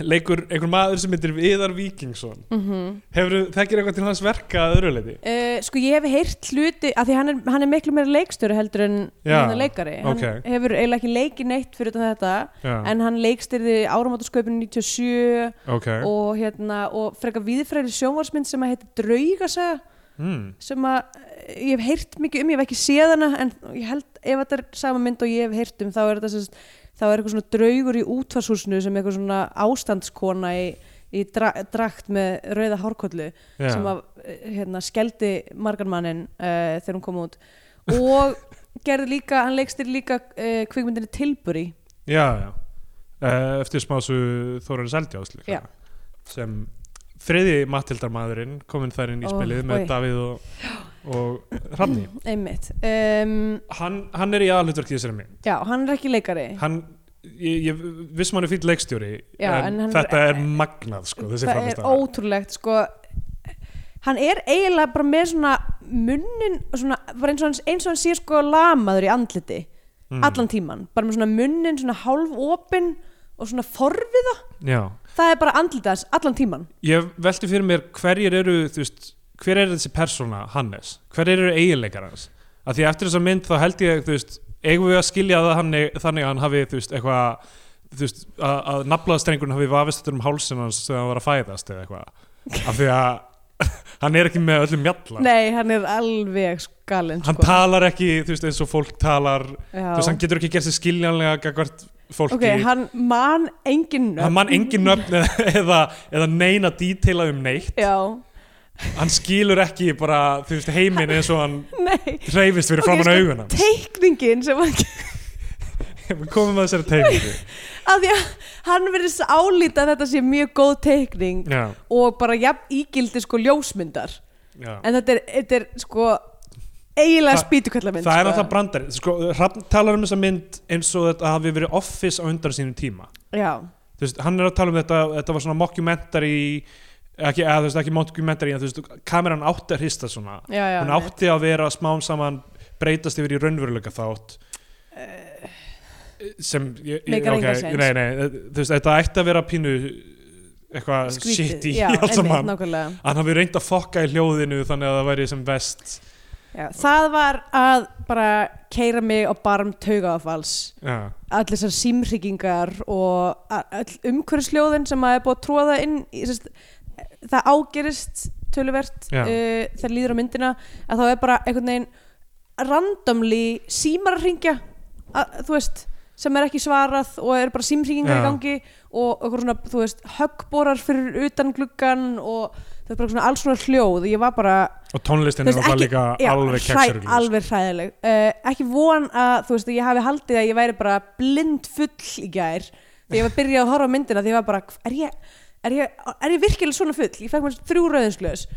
S3: leikur einhver maður sem heitir Viðar Víkingsson.
S2: Mm
S3: hefur þekkir eitthvað til hans verka að öðru leiti
S2: Uh, sko ég hef heyrt hluti af því hann er, hann er miklu meira leikstjóri heldur en hann er leikari. Hann
S3: ok.
S2: hefur eiginlega ekki leikið neitt fyrir þetta
S3: Já,
S2: en hann leikstyrði áramáttasköpun 97
S3: ok.
S2: og hérna og frekar viðfræri sjónvarsmynd sem að heita Draugasaga
S3: mm.
S2: sem að eh, ég hef heyrt mikið um, ég hef ekki séð hana en ég held ef þetta er sama mynd og ég hef heyrt um þá er þetta sérst, þá er eitthvað svona draugur í útvarshúsinu sem eitthvað svona ástandskona í, í dra drakt með rauða hárkollu
S3: Já.
S2: sem að eh, hérna, skeldi margan mannin uh, þegar hún kom út. Og gerði líka, hann leikstir líka uh, kvikmyndinni Tilbury.
S3: Já, já. Eftir smásu Þórari Seldjás líka sem þriði Mattildarmadurinn kominn þær inn í spilið með
S2: oj.
S3: Davíð og, og Hrafni.
S2: Einmitt. Um,
S3: hann, hann er í aðalhlutverki í þessari mynd.
S2: Já, hann er ekki leikari.
S3: Hann, ég, ég vissum hann er fýll leikstjóri
S2: Já,
S3: en,
S2: en
S3: þetta er magnað sko,
S2: það er ótrúlegt sko. Hann er eiginlega bara með svona munnin svona, eins og hann, eins og hann sé sko lamaður í andliti
S3: Mm.
S2: allan tíman, bara með svona munnin svona hálf opinn og svona forviða.
S3: Já
S2: það er bara andlitið hans allan tíman
S3: Ég velti fyrir mér hverjir eru veist, hver er þessi persóna Hannes? Hver eru eiginleikar hans? Að því eftir þessa mynd þá held ég veist, eigum við að skilja það hann, þannig að hann hafi veist, eitthvað veist, að, að naflaðstrengurinn hafi vafist þetta um hálsin hans þegar hann var að fæðast eða eitthvað. Af því að hann er ekki með öllum mjalla
S2: nei, hann er alveg skalinn
S3: hann
S2: sko.
S3: talar ekki eins og fólk talar. Hann getur ekki gert sér skiljanlega fólki.
S2: Ok, hann man engin nöfn.
S3: hann mann engin nöfn eða, eða, neina díteila um neitt.
S2: Já,
S3: hann skilur ekki bara þú veist heiminn eins og hann
S2: nei.
S3: hreyfist fyrir
S2: Ok,
S3: framann
S2: sko,
S3: augun hans.
S2: teikningin sem hann
S3: við komum að þessari teikningu.
S2: Að því að hann verðist álíta að þetta sé mjög góð teikning
S3: já,
S2: og bara jafn ígildi sko ljósmyndar.
S3: Já.
S2: en þetta er, þetta er sko eiginlega
S3: Þa-
S2: spýtuköllamynd
S3: það er náttúrulega brandari. Sko, Hrafn talar um þessa mynd eins og þetta hafi verið office á undan sínum tíma.
S2: Já,
S3: þú veist, hann er að tala um þetta þetta var svona mockumentary ekki, eða, veist, ekki mockumentary en þú veist, kameran átti að hrista svona.
S2: Já, já
S3: hún átti að vera smám saman breytast yfir í raunveruleika þátt. Sem ég, ég,
S2: Meikar
S3: ok,
S2: engan sens.
S3: nei, nei, veist, þetta ætti að vera pínu eitthvað
S2: Skrítið,
S3: shit í allt saman.
S2: nákvæmlega.
S3: hann hafi reynd að fokka í hljóðinu þannig að það væri sem vest
S2: Já, það var að bara keira mig á barm taugaafals
S3: já,
S2: allir þessar símhryggingar og umhverfisljóðin sem að er búið að tróða inn í, sest, það ágerist töluvert uh, þegar líður á myndina að þá er bara einhvern veginn randomly símar að ringja þú veist sem er ekki svarað og er bara símhringingar í gangi og eitthvað svona, þú veist, höggborar fyrir utan gluggan og það er bara svona alls svona hljóð og ég var bara
S3: og tónlistin er
S2: ekki-
S3: líka
S2: já,
S3: alveg
S2: hræ-
S3: keksaruglis
S2: alveg hræðileg. Uh, ekki von að þú veist að ég hafi haldið að ég væri bara blind full í gær þegar ég var byrjað að horfa á myndina því ég var bara er ég, er ég, er ég virkilega svona full? Ég fekk mér þrjú rauðinsglöðs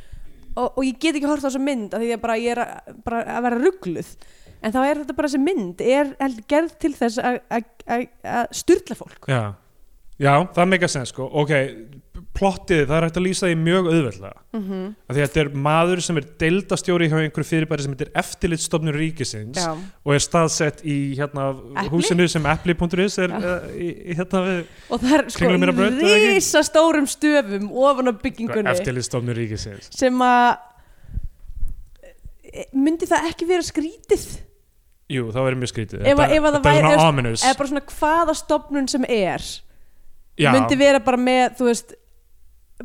S2: og, og ég get ekki horft á þessa mynd því að bara, ég er að, bara að vera ruggluð en þá er þetta bara þessi mynd er gerð til þess að- að að- að styrla fólk.
S3: Já. já, það meika sens sko. Ok, plottið, það er hægt að lýsa því mjög auðveldlega.
S2: Mm -hmm.
S3: af því að þetta er maður sem er deildastjóri hjá einhverju fyrirbæri sem heitir eftirlitsstofnur ríkisins
S2: já,
S3: og er staðsett í hérna, húsinu sem epli.is er uh, í, í, hérna við
S2: og það er sko
S3: ekki?
S2: risa stórum stöfum ofan á byggingunni.
S3: Eftirlitsstofnur ríkisins.
S2: Sem að e, myndi það ekki vera skrítið?
S3: Jú, það verður mjög skrítið.
S2: Ef
S3: þetta,
S2: ef
S3: þetta er
S2: væri-
S3: svona
S2: ef-
S3: ominous.
S2: eða bara svona hvaða stopnun sem er
S3: já,
S2: myndi vera bara með þú veist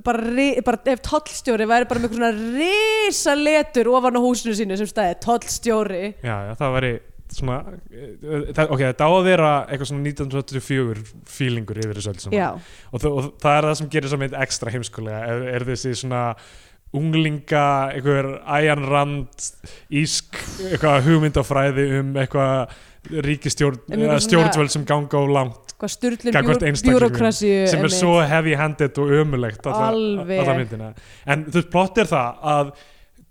S2: bara, bara ef tollstjóri væri bara með svona risa letur ofan á húsinu sínu sem stæði tollstjóri.
S3: Já, já, það væri svona eh, það, ok, þetta á að vera eitthvað svona 1984 feelingur yfir þessu öll saman. Og, þa- og það er það sem gerir mynd ekstra heimskulega er, er þessi svona unglinga, einhver Ayan Rand ísk, eitthvað hugmyndafræði um eitthvað ríkistjórn, stjórnvöld sem ganga á langt
S2: hvað
S3: einstaklingum
S2: bjúrokrasíu
S3: sem er svo heavy-handed og ömulegt alla myndina en þú veist, plott er það að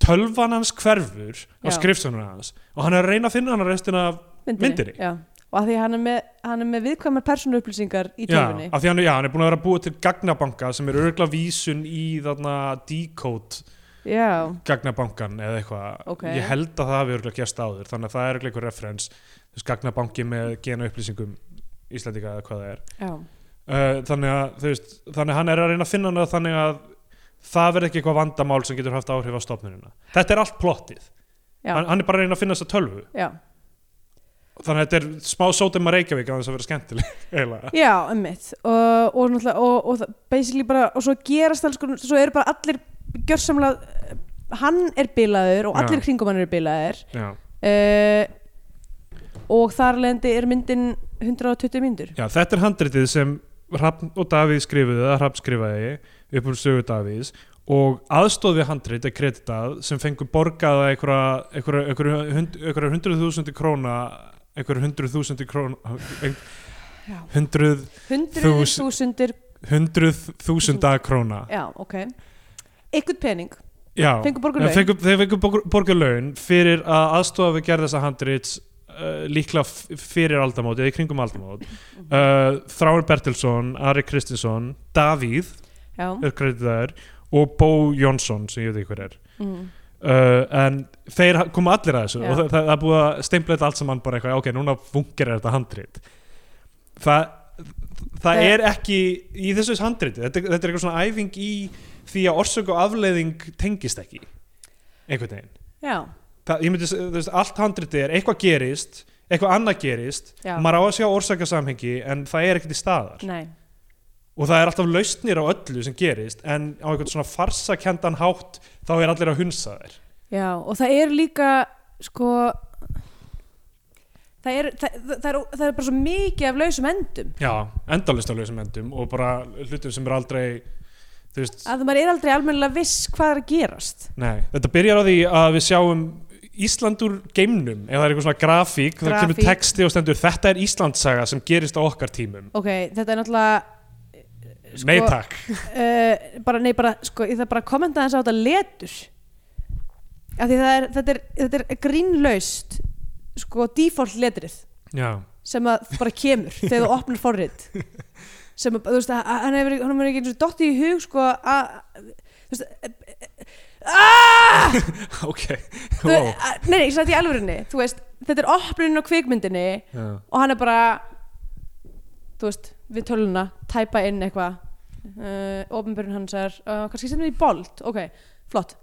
S3: tölvan hans hverfur á
S2: Já.
S3: skrifstunum hans og hann er að reyna að finna hann að restina myndinni.
S2: já. og að því hann er með, hann er með viðkvæmar persónuupplýsingar í
S3: Já,
S2: tölvunni
S3: af því hann, já, hann er búin að vera búið til gagnabanka sem er örgla vísun í þarna decode
S2: já,
S3: gagnabankan eða eitthvað
S2: Ok.
S3: ég held að það hafi örgla gerst áður þannig að það er örgla einhver referens gagnabanki með gena upplýsingum Íslandika eða hvað það er uh, þannig að veist, þannig að hann er að reyna að finna hana þannig að það verði ekki eitthvað vandamál sem getur haft áhrif á stofnunina þetta er allt plottið, hann, hann er bara að reyna að finna þessa tölvu
S2: já.
S3: þannig að þetta er smá sótum að Reykjavík að þess að vera skemmtileg.
S2: Já, emmitt og, og og, og basically bara og svo gerast alls svo eru bara allir gjörsamlega hann er bilaður og allir
S3: Já.
S2: kringum hann eru bilaðir
S3: Já.
S2: uh, og þar lendi er myndin 120 myndur
S3: Já, þetta er handritið sem Hrafn og Davíð skrifuðu, eða Hrafn skrifaði upp úr sögu Davíðs. Og aðstóð við handrit er kreditað sem fengur borgaða einhverja einhverja- einhverja hund- einhverja hundruð þúsundi króna einhverja hundruð þúsundi króna hundruð
S2: hundruð
S3: Þús-
S2: þúsundir
S3: hundruð þúsunda króna.
S2: Já, ok. Eitthvað pening,
S3: Já, þeir fengur borg- borguð laun fyrir að aðstofa við gerð þessa handrits uh, líklega fyrir aldamót eða í kringum aldamót. Uh, Þráin Bertilsson, Ari Kristinsson Davíð er og Bó Jónsson sem ég veit ekki hver er.
S2: Mm.
S3: uh, en þeir koma allir að þessu
S2: Já.
S3: og það, það, það búið að steimpla þetta allt saman bara eitthvað, ok, núna funkar þetta handrit. Það Það- er ekki í þessu handriti, þetta, þetta er eitthvað svona æfing í því að orsök og afleiðing tengist ekki einhvern veginn.
S2: Já,
S3: það, myndi, veist, allt handriti er eitthvað gerist eitthvað annað gerist
S2: já,
S3: maður á að sjá orsakasamhengi en það er ekkert í staðar.
S2: Nei.
S3: Og það er alltaf lausnir á öllu sem gerist en á einhvern svona farsakendan hátt þá er allir að hunsa þær.
S2: Já, og það er líka sko það er, það, það, er, það er bara svo mikið af lausum endum.
S3: Já, endalist á lausum endum og bara hlutum sem er aldrei þú veist,
S2: að maður er aldrei almennilega viss hvað er að gerast.
S3: Nei, þetta byrjar á því að við sjáum Ísland úr geimnum ef það er eitthvað svona grafík, það kemur
S2: Grafík.
S3: texti og stendur þetta er Íslandsaga sem gerist á okkar tímum.
S2: Ok, þetta er náttúrulega sko,
S3: nei takk,
S2: uh, bara, nei, bara, sko, ég þarf bara að kommenta þess á þetta letur. Af því er, þetta er, þetta er grínlaust sko, default letrið
S3: já,
S2: sem að bara kemur þegar þú opnar forrit. Sem að, þú veist, að hann hefur ekki dottið í hug sko að þú veist
S3: ok.
S2: Þú-
S3: wow.
S2: að- Nei, nei, ég sagði í alvörinni Þú veist, þetta er opnunin á kvikmyndinni
S3: já.
S2: og hann er bara þú veist, við töluna tæpa inn eitthvað. Uh, ofinbjörn hans er uh, kannski sem er í bold, ok, flott.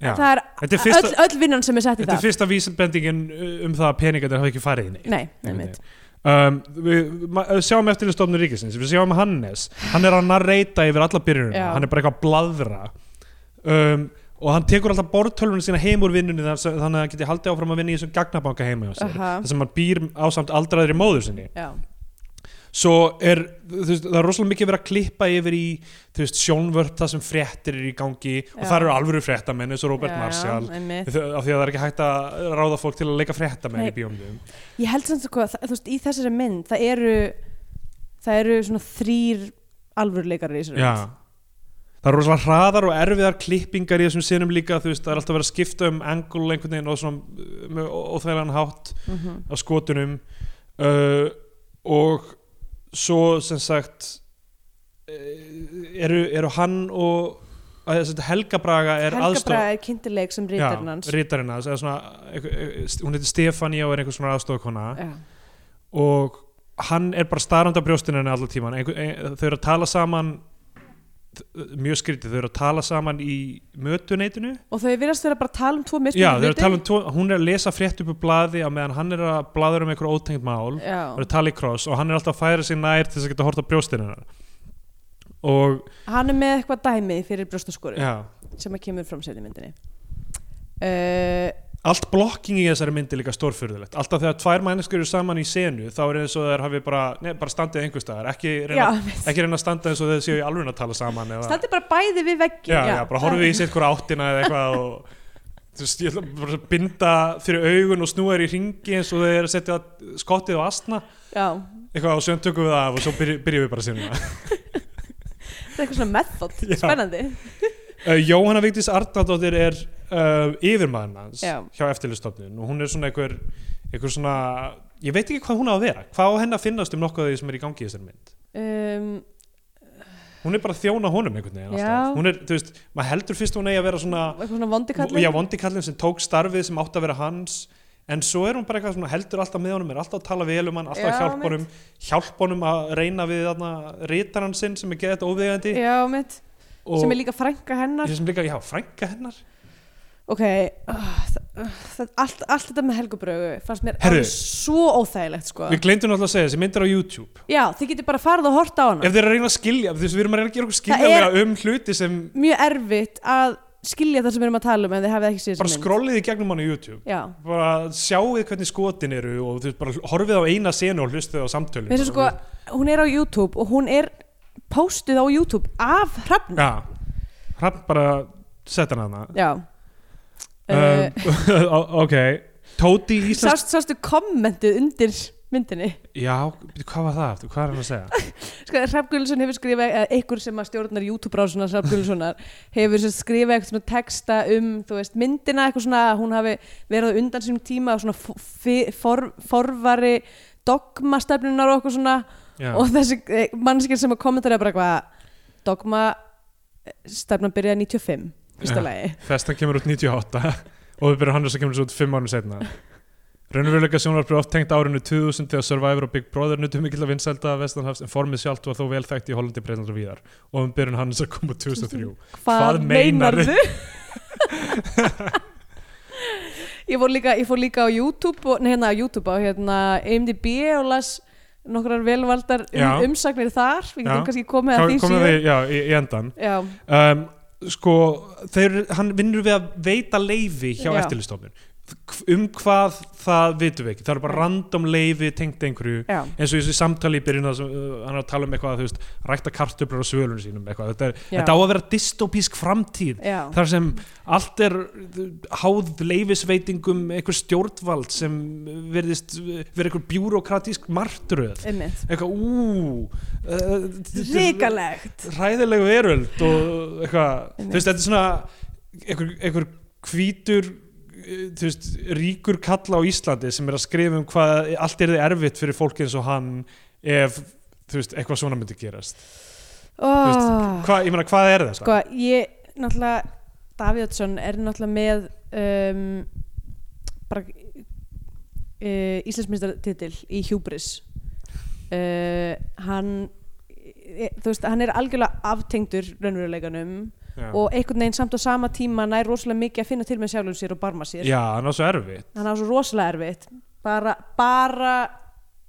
S3: Já.
S2: það er,
S3: Þetta er fyrsta-
S2: öll, öll vinnan sem er sett í
S3: þetta er
S2: það.
S3: fyrsta vísbendingin um það að peningarnir hafa ekki farið inn í.
S2: Nei, nei, mitt
S3: um, við ma- sjáum eftir í stofnur ríkisins. Við sjáum Hannes, hann er að narreita yfir alla byrjunum,
S2: Já.
S3: hann er bara eitthvað að bladra um, og hann tekur alltaf bortölfunum sína heim úr vinnunni þannig að hann geti haldið áfram að vinna í þessum gagnabanka heima sér,
S2: Aha.
S3: þar sem hann býr ásamt aldraðri móður sinni.
S2: Já,
S3: svo er, þú veist, það er rosalega mikið verið að klippa yfir í þú veist, sjónvörp það sem fréttir er í gangi og
S2: Já.
S3: það eru alvöru fréttamenn eins og Robert
S2: já,
S3: Marshall af því að það er ekki hægt að ráða fólk til að leika fréttamenn í bíómyndum.
S2: Ég held samt sko, það, þú veist, í þessari mynd það eru það eru svona þrýr alvöruleikarar í þessari
S3: Já.
S2: mynd
S3: Það eru rosalega hraðar og erfiðar klippingar í þessum sinum líka, þú veist, það er alltaf verið að skipta um angle einhvern veginn og svona óþægilegan hátt
S2: Mhm.
S3: á skotunum uh, og svo sem sagt uh, eru, eru hann og Helga Braga er
S2: Helga
S3: aðstof
S2: Braga er kynntileg sem rítarinn hans
S3: rítarinn hans einhver- einhver- hún heitir Stefania og er einhver svona aðstofkona
S2: Já.
S3: og hann er bara starrandi á brjóstinu henni allan tíman einhver, ein, þau eru að tala saman mjög skrítið, þau eru að tala saman í mötuneitinu
S2: og þau virðast vera bara að tala um tvo
S3: Já, að
S2: hluti.
S3: tala um tvo, hún er að lesa frétt upp úr blaði á meðan hann er að blaður um einhver ótengt mál
S2: Já.
S3: og að kross og hann er alltaf að færa sig nær til þess að geta hort á brjóstinu og
S2: hann er með eitthvað dæmi fyrir brjóstaskori
S3: já,
S2: sem að kemur fram sér í myndinni uh,
S3: allt blokking í þessari myndi er líka stórfyrðulegt alltaf þegar tvær mæneskur eru saman í senu þá er eins og þeir hafi bara, nei, bara standið einhver staðar. Ekki
S2: já,
S3: reyna, ekki reyna að standa eins og þeir séu í alveg að tala saman eða,
S2: standi bara bæði við veggi
S3: já, já, bara horfið í sitt hvora áttina eða eitthvað og þú veist, ég ætla bara að binda fyrir augun og snúa þér í ringi eins og þeir eru að setja skottið á astna
S2: já,
S3: eitthvað og sjönn tökum við af og svo byrj, byrjum við bara sinna.
S2: Það er eitthvað svona method.
S3: Já.
S2: spennandi
S3: uh, Jóhanna Vigdís Arnardóttir er uh, yfirmaðurinn hans
S2: Já.
S3: hjá eftirlistofnun og hún er svona einhver, einhver svona ég veit ekki hvað hún á að vera. Hvað á henni að finnast um nokkuð af því sem er í gangi í þessari mynd?
S2: Um,
S3: hún er bara þjóna honum einhvern veginn
S2: Já.
S3: alltaf hún er, þú veist, maður heldur fyrst hún eigi að vera svona
S2: eitthvað svona vondikallin
S3: já, vondikallin sem tók starfið sem átti að vera hans. En svo er hún bara eitthvað svona heldur alltaf með honum er alltaf að tala vel um hann, alltaf
S2: Já,
S3: að hjálpa honum hjálpa honum að reyna við þarna rítaran sinn sem er geðið óvegandi
S2: já, mitt,
S3: og
S2: sem er líka frænka hennar.
S3: Sem líka, já, frænka hennar.
S2: Ok, uh, það, allt, allt þetta með helgubrögu fannst mér
S3: Herðu.
S2: alveg svo óþægilegt sko.
S3: við glemdum náttúrulega að segja, þessi mynd er á YouTube.
S2: Já, þið getur bara farið og horta á hana.
S3: Ef þeir eru að reyna að skilja, þú veist, við erum að reyna að gera okkur skilja um hluti sem
S2: mjög erfitt að skilja það sem við erum að tala um en þið hafið ekki séð
S3: bara
S2: þessa mynd.
S3: skrollið í gegnum hann á YouTube.
S2: Já,
S3: bara sjáuð hvernig skotin eru og þú veist, bara horfið á eina senu og hlustið á samtölin.
S2: Veistu sko, hún er á YouTube og hún er postuð á YouTube af hrafn
S3: já, hrapp bara sett hann
S2: uh,
S3: um, ok. Tóti Íslands
S2: sást, sástu kommentið undir myndinni?
S3: Já, hvað var það? Aftur, hvað er hann að segja?
S2: Sko, Hrafn Gullsson hefur skrifað eða einhver sem að stjórnar YouTube-brásunar Hrafn Gullssonar hefur sem skrifað eitthvað svona texta um veist, myndina eitthvað svona að hún hafi verið undan sínum tíma og svona forvari dogmastefnunar og eitthvað svona
S3: já,
S2: og þessi mannskir sem að kommentara bara eitthvað dogma eh, stefnan byrjaði 95 fyrsta
S3: Já.
S2: lagi.
S3: Festan kemur út 98 og við byrjum hann sem kemur út 5 árum setna Raunveruleika sjónvarpið oft tengt árinu 2000 þegar Survivor og Big Brother nutum mikill að vinsælda vestanhafs en formið sjálft var þó vel þekkt í Hollandi, Breitland og víðar. Og um byrjun hans að koma 2003 Hvað meinarðu?
S2: ég, fór líka, líka á YouTube og, nei, hérna á YouTube á hérna IMDb og las nokkrar velvaldar um, umsagnir þar. Við getum kannski komið að því síðan
S3: já, í, í endan
S2: já,
S3: um, sko, þeir, hann vinnur við að veita leifi hjá
S2: Já.
S3: eftirlistofnun um hvað það vitum við ekki, það eru bara random leifi tengt einhverju.
S2: Já,
S3: eins og þessu samtali í byrjun uh, hann er að tala um eitthvað þú veist, rækta kartöflur á svölunum sínum eitthvað. þetta, er, þetta á að vera dystopísk framtíð
S2: já,
S3: þar sem allt er uh, háð leifisveitingum einhver stjórnvald sem virðist uh, vera einhver bjúrokratísk martröð. Eitthvað ú
S2: ríkalegt
S3: ræðilegu veröld og eitthvað, þú veist, þetta er svona einhver hvítur veist, ríkur kalla á Íslandi sem er að skrifa um hvað allt er þið erfitt fyrir fólk eins og hann ef, veist, eitthvað svona myndi gerast.
S2: Oh,
S3: hvað, ég meina, hvað er það?
S2: sko, ég náttúrulega Davíð Oddsson er náttúrulega með um, bara uh, Íslandsmyndstartitil í Hubris. Uh, hann e, þú veist, hann er algjörlega aftengdur raunveruleikanum
S3: Já.
S2: og einhvern veginn samt á sama tíma nær rosalega mikið að finna til með sjálfum sér og barma sér.
S3: Já, hann er svo erfitt.
S2: Hann á svo rosalega erfitt. Bara, bara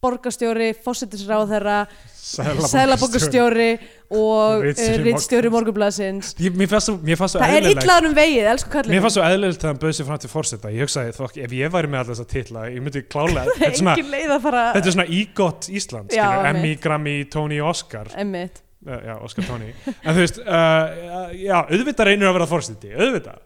S2: borgarstjóri, fósittisráðherra sælabokkastjóri og
S3: Ritstjóri
S2: rittstjóri morgunblaðsins.
S3: Ég, mér fannst svo, svo
S2: það er
S3: eðlilegt.
S2: illaður um vegið, elsku kallið
S3: Mér fannst svo eðlilegt þegar hann bauð sér fram til fórseta Ég hugsaði, þokk, ef ég væri með alltaf þessa titla ég myndi klálega, þetta. Er svona, er ígott Ísland. Emmy, Grammy, Tony, Oscar.
S2: Emmitt
S3: já, Oscar Tony en þú veist, uh, já, auðvitað reynir að vera fórseti, auðvitað.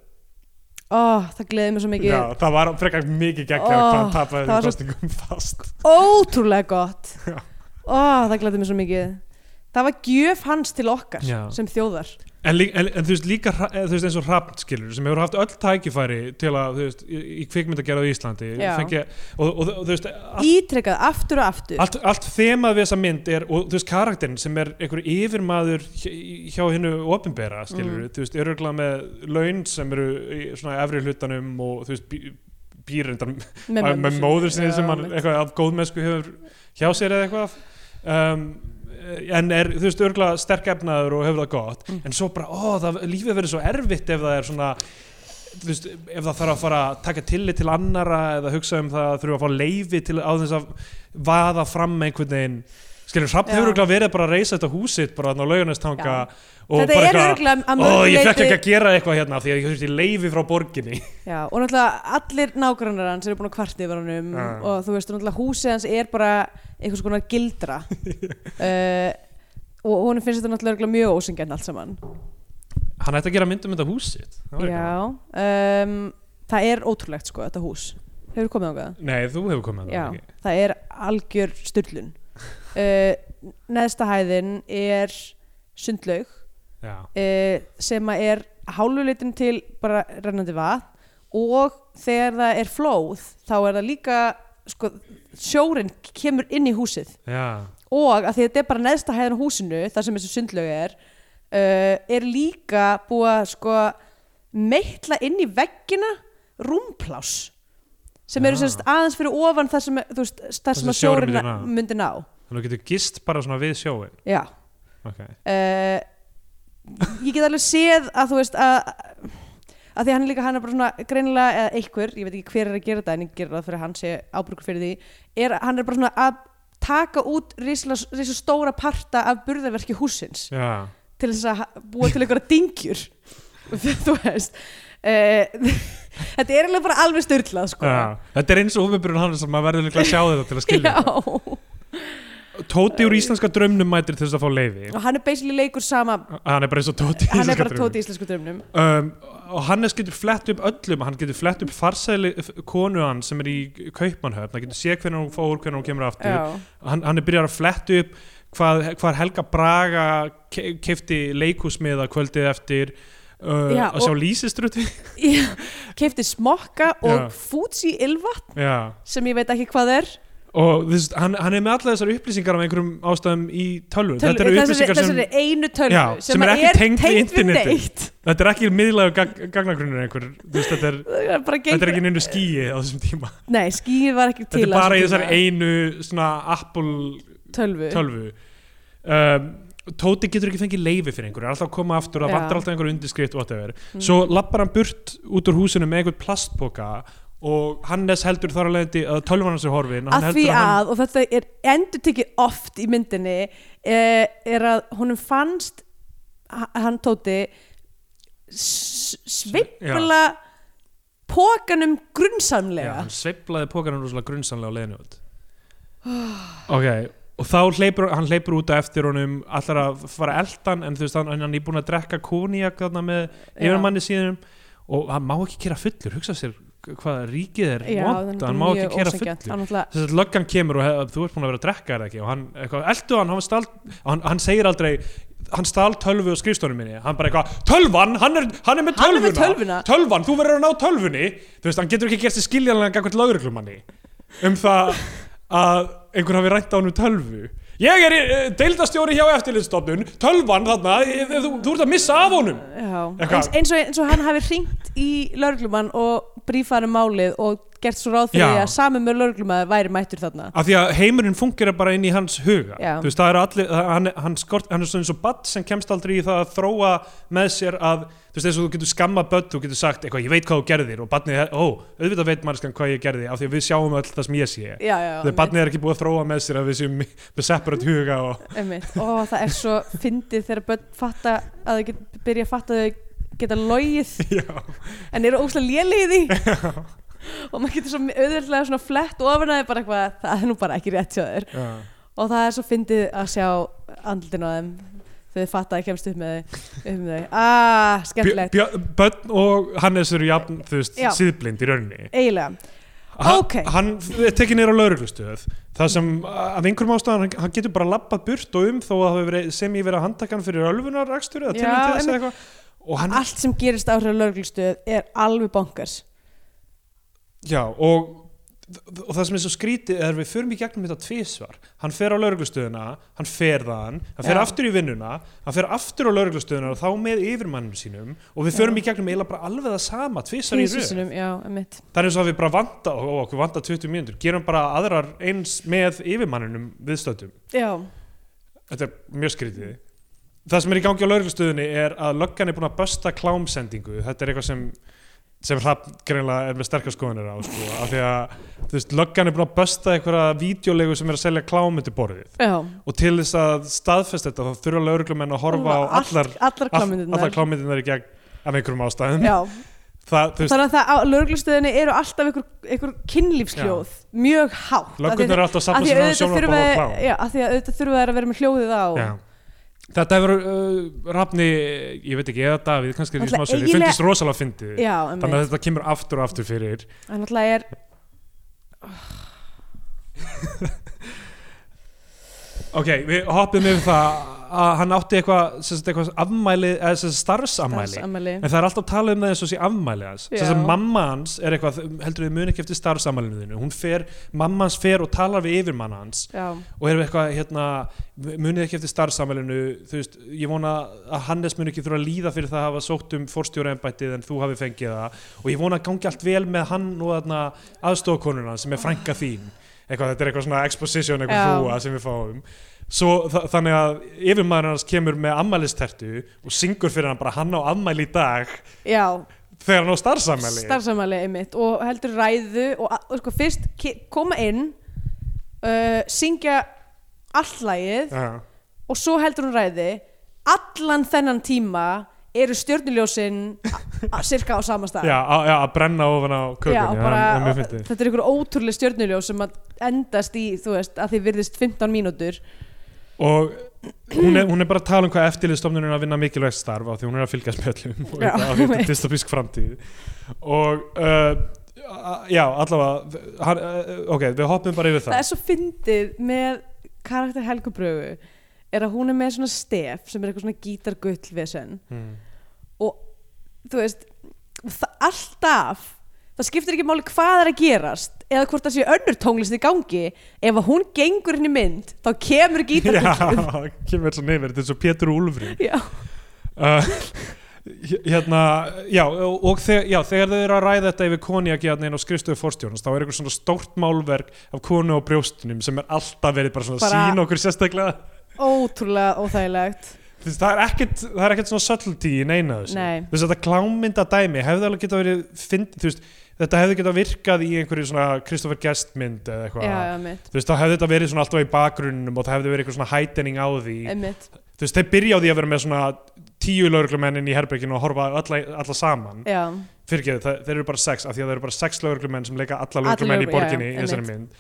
S2: Ó, það gleði mér svo mikið.
S3: Já, það var frekar mikið gegn hvað hann tapaði kostningum fast.
S2: ótrúlega gott. Ó, það gleði mér svo mikið það var gjöf hans til okkar
S3: Já.
S2: sem þjóðar.
S3: En, lí- en, en þú veist líka eh, þú veist, eins og Hrafn skilur sem hefur haft öll tækifæri til að þú veist, í, í kvikmyndagerð á Íslandi fengi, og, og, og þú veist allt,
S2: ítrekkað aftur og aftur.
S3: Allt, allt þemað við þessa mynd er, og þú veist karakterin sem er einhver yfirmaður hjá, hjá hinnu opinbera skilur,
S2: Mm.
S3: þú veist, eru örugglega með laun sem eru í svona efri hlutanum og þú veist, býr reyndar með, með móður sinni. sem hann eitthvað af góðmennsku hefur hjá sér eða eitthvað um, en er, þú veist, örgulega sterk efnaður og hefur það gott
S2: Mm.
S3: en svo bara, ó, það, lífið verður svo erfitt ef það er svona þú veist, ef það þarf að fara að taka tillit til annara eða hugsa um það að þurfa að fá leifi til á þess að vaða fram einhvern veginn skilur, Hrafn
S2: Já.
S3: hefur örgulega verið bara að reysa þetta húsitt bara á laugarnestanga
S2: Já. Þetta er örgulega að
S3: Ó,
S2: mörgu
S3: ég fekk ekki að gera eitthvað hérna því að ég þurfti leifi frá borginni.
S2: Já, og náttúrulega allir nágrannar hans eru búin að kvarta yfir honum
S3: Já.
S2: og þú veist, náttúrulega húsið hans er bara einhvers konar gildra. Uh, og honum finnst þetta náttúrulega mjög ósingjarn allt saman.
S3: Hann ætti að gera myndum þetta húsitt Það væri
S2: Já, um, það er ótrúlegt sko, þetta hús. Hefur komið ákveða?
S3: Nei, þú hefur komið
S2: Já,
S3: að það ekki.
S2: það er algjör styrlun uh, Neðsta hæðin er sundlaug.
S3: Já,
S2: uh, sem að er hálfuleitin til bara rennandi vatn og þegar það er flóð þá er það líka sko, sjórin kemur inn í húsið.
S3: Já,
S2: og að því að þetta er bara neðsta hæðan húsinu þar sem þessu sundlaug er uh, er líka búið að sko meitla inn í veggina rúmplás sem eru semst aðeins fyrir ofan þar sem, veist, þar sem sjórin
S3: myndi ná. þannig að þú getur gist bara svona við sjóin
S2: já.
S3: Ok,
S2: uh, ég get alveg séð að þú veist að að því hann er líka, hann er bara svona greinilega eða einhver, ég veit ekki hver er að gera þetta en ég gera það fyrir hann sé ábrukur fyrir því er, hann er bara svona að taka út risla stóra parta af burðarverki húsins
S3: já
S2: til þess að búa til einhverja dingjur þú veist uh, þetta er eiginlega bara alveg styrlað sko.
S3: Þetta er eins og ofurburun hann sem maður verður líklega að sjá þetta til að skilja
S2: Já.
S3: Tóti úr íslenska draumnum mætir til þess að fá leiði
S2: og hann er basically leikur sama
S3: hann er bara eins og Tóti í
S2: hann er
S3: íslenska
S2: bara tóti í íslensku drömmnum
S3: um, og Hannes getur flett upp öllum hann getur flett upp farsæli konu hann sem er í kaupmannhöfn hann getur séð hvernig hún fór, hvernig hún kemur aftur. Hann, hann er byrjar að flett upp hvað, hvað Helga Braga ke keifti leikhúsmiða kvöldið eftir uh,
S2: Já,
S3: að sjá lýsistruti
S2: kefti smokka og ylvatn
S3: Já.
S2: sem ég veit ekki hvað er
S3: og þess, hann, hann er með alla þessar upplýsingar af einhverjum ástæðum í tölvu þetta eru upplýsingar sem,
S2: þessari einu tölvu
S3: Já, sem er ekki tengd við
S2: tengd
S3: internetið.
S2: neitt
S3: þetta er ekki miðlagur gag, gagnagrunnur einhver veist, þetta, er,
S2: er bara
S3: þetta er ekki neinu skíi á þessum tíma
S2: nei, skíið var ekki til
S3: þetta er bara í
S2: tíma.
S3: einu svona Apple
S2: tölvu,
S3: um, Tóti getur ekki fengið leifi fyrir einhverju, er alltaf koma aftur það vantar alltaf einhverju undirskrift whatever.
S2: Mm.
S3: svo lappar hann burt út úr húsinu með einhvern plastpoka og Hannes heldur þar að leiðandi að tölvan hans er horfin hann
S2: að því að, og þetta er endur tekið oft í myndinni eh, er að honum fannst ha- hann tóti sveifla pókanum grunnsamlega
S3: hann sveiflaði pókanum grunnsamlega á leiðinu út. Ok, og þá hleypur hann hleypur út á eftir honum allar að fara eldan en þú veist hann, hann er búin að drekka kóniak með yfirmanni síðan og hann má ekki kera fullur, hugsa sér hvað ríkið er vond, hann má ekki kera
S2: náttúrulega
S3: þess að löggan kemur og hef, þú ert búin að vera að drekka er það ekki? Og hann, eitthvað, eldu hann, hann, stál, hann, hann segir aldrei hann stál tölvu á skrifstónum minni. Hann bara eitthvað, tölvan, hann er, hann er með
S2: Hann er
S3: tölvuna
S2: með tölvuna.
S3: tölvan, þú verður að ná tölvunni? Þú veist, hann getur ekki gert sér skiljanlega um það að einhver hafi rænt á hann um tölvu ég er uh, deildastjóri hjá eftirlitstofnun tölvan þarna, eh, þú, þú ert að missa af honum.
S2: Já, eins, eins, og, eins og hann hafi hringt í lauruglumann og brífaði málið og gert svo ráð fyrir
S3: Já.
S2: að sami með lauruglumann væri mættur þarna.
S3: Af því að heimurinn fungera bara inn í hans huga.
S2: Já.
S3: þú veist það eru allir það- hann, hann, skort, hann er svona eins og badd sem kemst aldrei í það að þróa með sér að þú veist eins og þú getur skammað börn þú getur sagt eitthvað ég veit hvað þú gerðir. Og barnið ó auðvitað veit mannskan hvað ég gerði af því að við sjáum öll það sem ég sé.
S2: Já, já,
S3: þegar barnið er ekki búið að þróa með sér að við séum með separate huga og
S2: Einmitt. Ó, það er svo fyndið þegar börn fatta að þau get, byrja að fatta að þau geta logið.
S3: Já,
S2: en eru óslega lélegið í því og maður getur svo auðvitað svona flett ofan að þau bara eitthvað, það er nú bara ekki rétt hjá þér
S3: já.
S2: og það er svo fyndið að sjá andlitin á þeim þegar þau fatta að kemst upp með með þau. ah, skemmtilegt
S3: börn og Hannes eru jafn þú veist
S2: Já.
S3: síðblind í rauninni
S2: eiginlega,
S3: hann,
S2: Ókei.
S3: hann tekið neyra á lauruglustöð það sem af einhverjum ástæðan hann, hann getur bara lappað burt og um þó að verið- sem ég verið að handtakan fyrir ölfunarakstur eða
S2: Já,
S3: tilvæm til þess
S2: einmitt.
S3: eða eitthvað hann,
S2: allt sem gerist áhrif lauruglustöð er alveg bonkers
S3: já og og það sem er svo skrítið er við förum í gegnum þetta tvísvar hann fer á lauruglustöðuna, hann fer þaðan hann fer
S2: Já.
S3: aftur í vinnuna, hann fer aftur á lauruglustöðuna og þá með yfirmannum sínum og við förum
S2: Já.
S3: í gegnum eiginlega bara alveg það sama tvísvar í
S2: einmitt
S3: Það er eins og að við bara vanta og okkur vanta 20 mínútur gerum bara aðrar eins með yfirmanninum viðstöndum.
S2: já,
S3: Þetta er mjög skrítið. Það sem er í gangi á lauruglustöðunni er að löggan er búin að bösta klámsendingu. Þetta er eitthvað sem sem hrapp greinlega er með sterkar skoðanir á sko, af því að þú veist, löggan er búin að bösta einhverja vídeolegu sem er að selja klám undir borðið.
S2: Já.
S3: Og til þess að staðfesta þetta þá þurfa lauruglumenn að horfa á allar,
S2: allar
S3: all,
S2: klámyndirnar.
S3: allar klámyndirnar í gegn af einhverjum ástæðum.
S2: Já,
S3: það, veist,
S2: þannig að það á lauruglustöðinni eru alltaf einhver, einhver kynlífsljóð mjög hátt. Af því
S3: löggun
S2: að-
S3: er alltaf að sapna sér
S2: að
S3: á
S2: þurfa
S3: og klám.
S2: já, af því að auðvitað þurfa þær að vera með hljóðið á.
S3: Já. Þetta hefur uh, rafni, ég veit ekki, eða Davíð, kannski því smá sér, ég fundist rosalega fyndið.
S2: já
S3: Þannig að þetta kemur aftur og aftur fyrir.
S2: það náttúrulega er
S3: Ok, við hoppum yfir það að hann átti eitthvað, eitthvað afmæli eða starfsamæli
S2: starfsamæli
S3: en það er alltaf að tala um það eins og sé afmæli hans.
S2: Já.
S3: þess að mamma hans er eitthvað heldur við muni ekki eftir starfsamælinu þínu. Hún fer, mamma hans fer og talar við yfirmann hans.
S2: Já,
S3: og er eitthvað hérna, munið ekki eftir starfsamælinu þú veist, ég vona að Hannes muni ekki þurfa að líða fyrir það að hafa sótt um forstjóraembættið en þú hafi fengið það. Og ég vona að gangi allt vel með hann og aðstofakonuna sem er frænka þín. Eitthvað, þetta er eitthvað svona exposition, eitthvað
S2: Já.
S3: hrúa sem við fáum svo þa þannig að yfirmaður hans kemur með ammælistertu og syngur fyrir hann bara hann á ammæli í dag.
S2: Já.
S3: Þegar hann á starfsamæli
S2: starfsamæli einmitt. Og heldur ræðu og, og sko fyrst koma inn uh, syngja allt lagið
S3: Já.
S2: og svo heldur hún ræði allan þennan tíma eru a- cirka á sama stað.
S3: Já, já, að brenna ofan á kökunni
S2: þetta er ykkur ótrúlega stjörnuljós sem endast í, þú veist, að því virðist 15 mínútur
S3: og hún er, hún er bara að tala um hvað eftirliðstofnunum er að vinna mikilvægt starf á því hún er að fylgjast með öllum og
S2: Já,
S3: eitthvað á því
S2: einmitt.
S3: dystopísk framtíð og uh, já, allavega hann, uh, ok, við hoppum bara yfir
S2: það
S3: það
S2: er svo fyndið með karakter Helgu Brögu er að hún er með svona stef sem er eitthvað svona gítargull vesen
S3: mm.
S2: og þú veist það, alltaf það skiptir ekki máli hvað er að gerast eða hvort það sé önnur tónlist í gangi ef að hún gengur í mynd þá kemur
S3: já,
S2: gítargull
S3: kemur svo neyfir þetta er svo Pétur Úlfri
S2: já,
S3: uh, hérna já, og og þegar, já, þegar þau eru að ræða þetta yfir inn á skrifstöðu forstjórnans þá er eitthvað svona stórt málverk af konu á brjóstunum sem er alltaf verið bara svona
S2: Bara-
S3: sín okkur sérstaklega.
S2: ótrúlega óþægilegt.
S3: Það er ekkert, það er ekkert svona subtlety í neina þessu.
S2: Nei.
S3: þú veist þetta klámynda dæmi hefði alveg geta verið fynd, þú veist, þetta hefði geta virkað í einhverju svona Christopher Guest mynd eða eitthvað.
S2: Já, já, mitt,
S3: þú veist þá hefði þetta verið svona alltaf í bakgrunnum og það hefði verið eitthvað svona heightening á því.
S2: Einmitt.
S3: Þú veist þeir byrja á því að vera með svona tíu lauruglumennin í herberginu og horfa alla, alla saman.
S2: Já,
S3: fyrirgeðu, það- þeir eru bara sex af því að þeir eru bara sex lauruglumenn sem leika alla lauruglumenn í
S2: lögreglu- já,
S3: borginni
S2: já,
S3: í þessari mynd.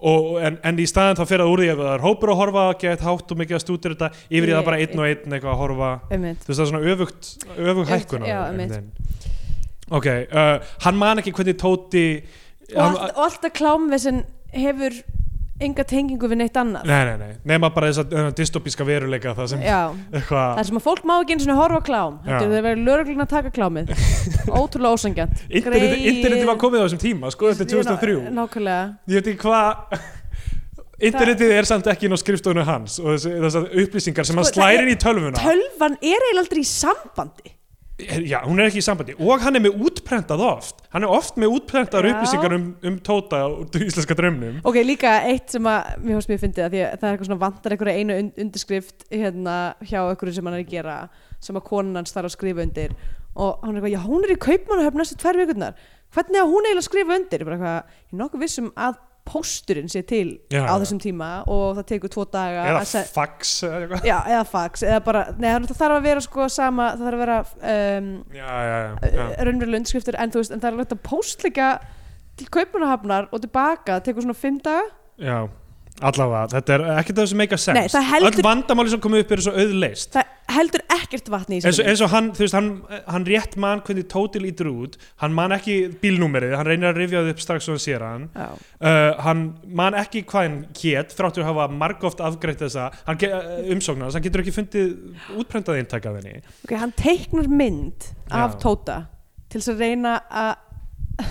S3: Og, en, en í staðan þá fyrir það úr því að það er hópur að horfa gett hátt og mikið að stútir þetta yfir í það bara einn og einn eitthvað að horfa.
S2: Einmitt.
S3: Þú veist það er svona öfugt, öfugt
S2: Einmitt,
S3: hækkun á
S2: já,
S3: því,
S2: einmitt.
S3: einhvern veginn. Ok, uh, hann man ekki hvernig Tóti
S2: og,
S3: hann,
S2: allt, og alltaf klámvesen hefur enga tengingu við neitt annað.
S3: Nei, nei, nei, nema bara þess að dystopíska veruleika það sem
S2: já,
S3: eitthvað
S2: það sem að fólk má ekki eins og horfa á klám. Heldur þau verið lögreglun að taka klámið. Ótrúlega ósangjant
S3: interneti, interneti var komið á þessum tíma sko þetta er 2003
S2: nákvæmlega.
S3: Ég veit ekki hvað internetið er samt ekki inn á skrifstofunum hans og þessi, þessar upplýsingar sem
S2: Sko,
S3: hann
S2: það
S3: slærir
S2: er-
S3: í tölvuna.
S2: tölvan er eiginlega aldrei í sambandi
S3: já, hún er ekki í sambandi. Og hann er með útprentað oft. Hann er oft með útprentað
S2: Já.
S3: upplýsingar um, um Tóta og íslenska draumnum.
S2: Ok, líka eitt sem að mér fannst mér að því að það er eitthvað svona vantar einhverja einu und- undirskrift hérna hjá einhverju sem hann er að gera sem að konan hans þarf að skrifa undir. Og hann er eitthvað, já hún er í kaupmannahöfn næstu tvær vikurnar. Hvernig að hún eiginlega skrifa undir? Ég bara eitthvað, ég er nokkuð vissum að pósturinn sé til
S3: Já,
S2: á þessum tíma og það tekur tvo daga
S3: eða
S2: að
S3: fax eða
S2: já, eða fax eða bara, neða það þarf að vera sko sama, það þarf að vera um, raunverulega undirskriftur en en það er alveg hægt að póstleika til kaupunahafnar og tilbaka það tekur svona fimm daga.
S3: Já allavega, þetta er ekkert það sem make a sense.
S2: Heldur-
S3: öll vandamáli sem komið upp eru svo auðleist
S2: það heldur ekkert vatni í þessu
S3: eins og hann, þú veist, hann, hann rétt man hvernig Tóti lítur út. Hann man ekki bílnúmerið, hann reynir að rifja það upp strax og hann sér hann. Uh, hann man ekki hvað hann hét þráttur að hafa margóft afgreitt þessa uh, umsóknar, hann getur ekki fundið útprentað eintak af henni.
S2: Ok, hann teiknar mynd af
S3: Já.
S2: Tóta til þess að reyna að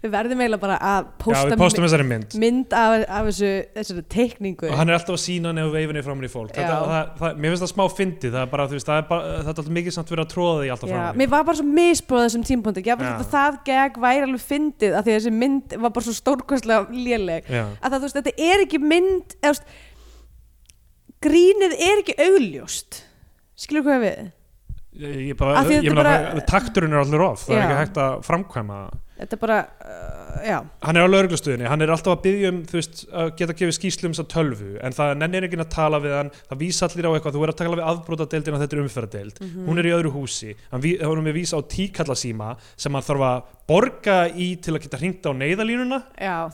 S2: við verðum eiginlega bara að
S3: já, við postum þessari mynd.
S2: mynd af, af þessu, þessari teikningu.
S3: Og hann er alltaf að sína hann ef veifinni fram í fólk. Þetta,
S2: Já.
S3: það, það, mér finnst það smá fyndið. Það er bara, veist, það er bara, það er alltaf mikið samt verið að tróða því alltaf
S2: Já,
S3: fram
S2: mér var bara svo misbúið þessum
S3: Já.
S2: að það gegn væri alveg fyndið af því þessi mynd var bara svo stórkvæslega léleg.
S3: Já.
S2: að það, veist, þetta er ekki mynd eða, grínið er ekki augljóst. Skilur hvað við
S3: ég, bara, ég meina
S2: bara-
S3: takturinn er allir off það er
S2: Já.
S3: ekki hægt að framkvæma
S2: þetta er bara, uh, já
S3: hann er á lauruglustöðinni, hann er alltaf að byggja um þú veist, að geta gefið skýslu um þess að tölvu en það nennir ekki að tala við hann það vísa allir á eitthvað, þú er að tala við afbrótadeildin og þetta er umferðadeild,
S2: Mhm.
S3: hún er í öðru húsi hann, er með vísa á tíkallasíma sem hann þarf að borga í til að geta hringt á neyðalínuna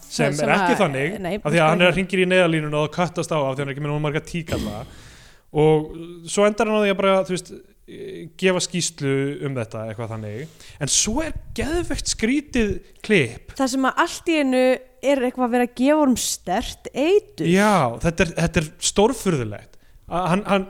S3: sem
S2: það-
S3: er ekki
S2: að-
S3: þannig
S2: nei,
S3: af því að hann er að ringir í neyðalínuna og kattast á af því að hann er ekki með gefa skýslu um þetta, eitthvað þannig. En svo er geðvegt skrítið klipp.
S2: Það sem að allt í einu er eitthvað að vera að gefa um stert eitur.
S3: Já, þetta er, þetta er stórfurðulegt. Hann, hann,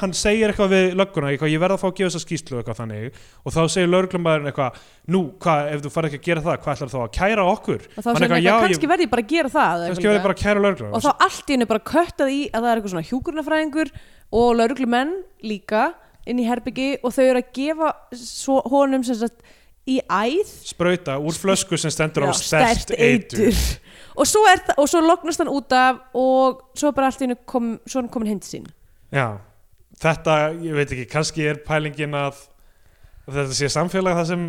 S3: hann segir eitthvað við lögguna eitthvað, ég verð að fá að gefa þessa skýslu eitthvað þannig. Og þá segir lögreglumæðurinn eitthvað nú, hvað, ef þú farið ekki að gera það, hvað ætlar þá að kæra okkur?
S2: Og þá segir hann
S3: eitthvað,
S2: kannski verð ég bara að gera það
S3: verði að
S2: og þá allt í hennu bara köttað í að það er eitthvað svona hjúkurnafræðingur og lauruglumenn líka inn í herbyggi og þau eru að gefa svo, honum sem sagt í æð.
S3: Sprauta úr flösku sem stendur á
S2: Já,
S3: stert eitur.
S2: og svo, svo lognast hann út af og svo bara allt í hennu kom, komin til sín.
S3: Já, þetta, ég veit ekki, kannski er pælingin að þetta sé samfélag það sem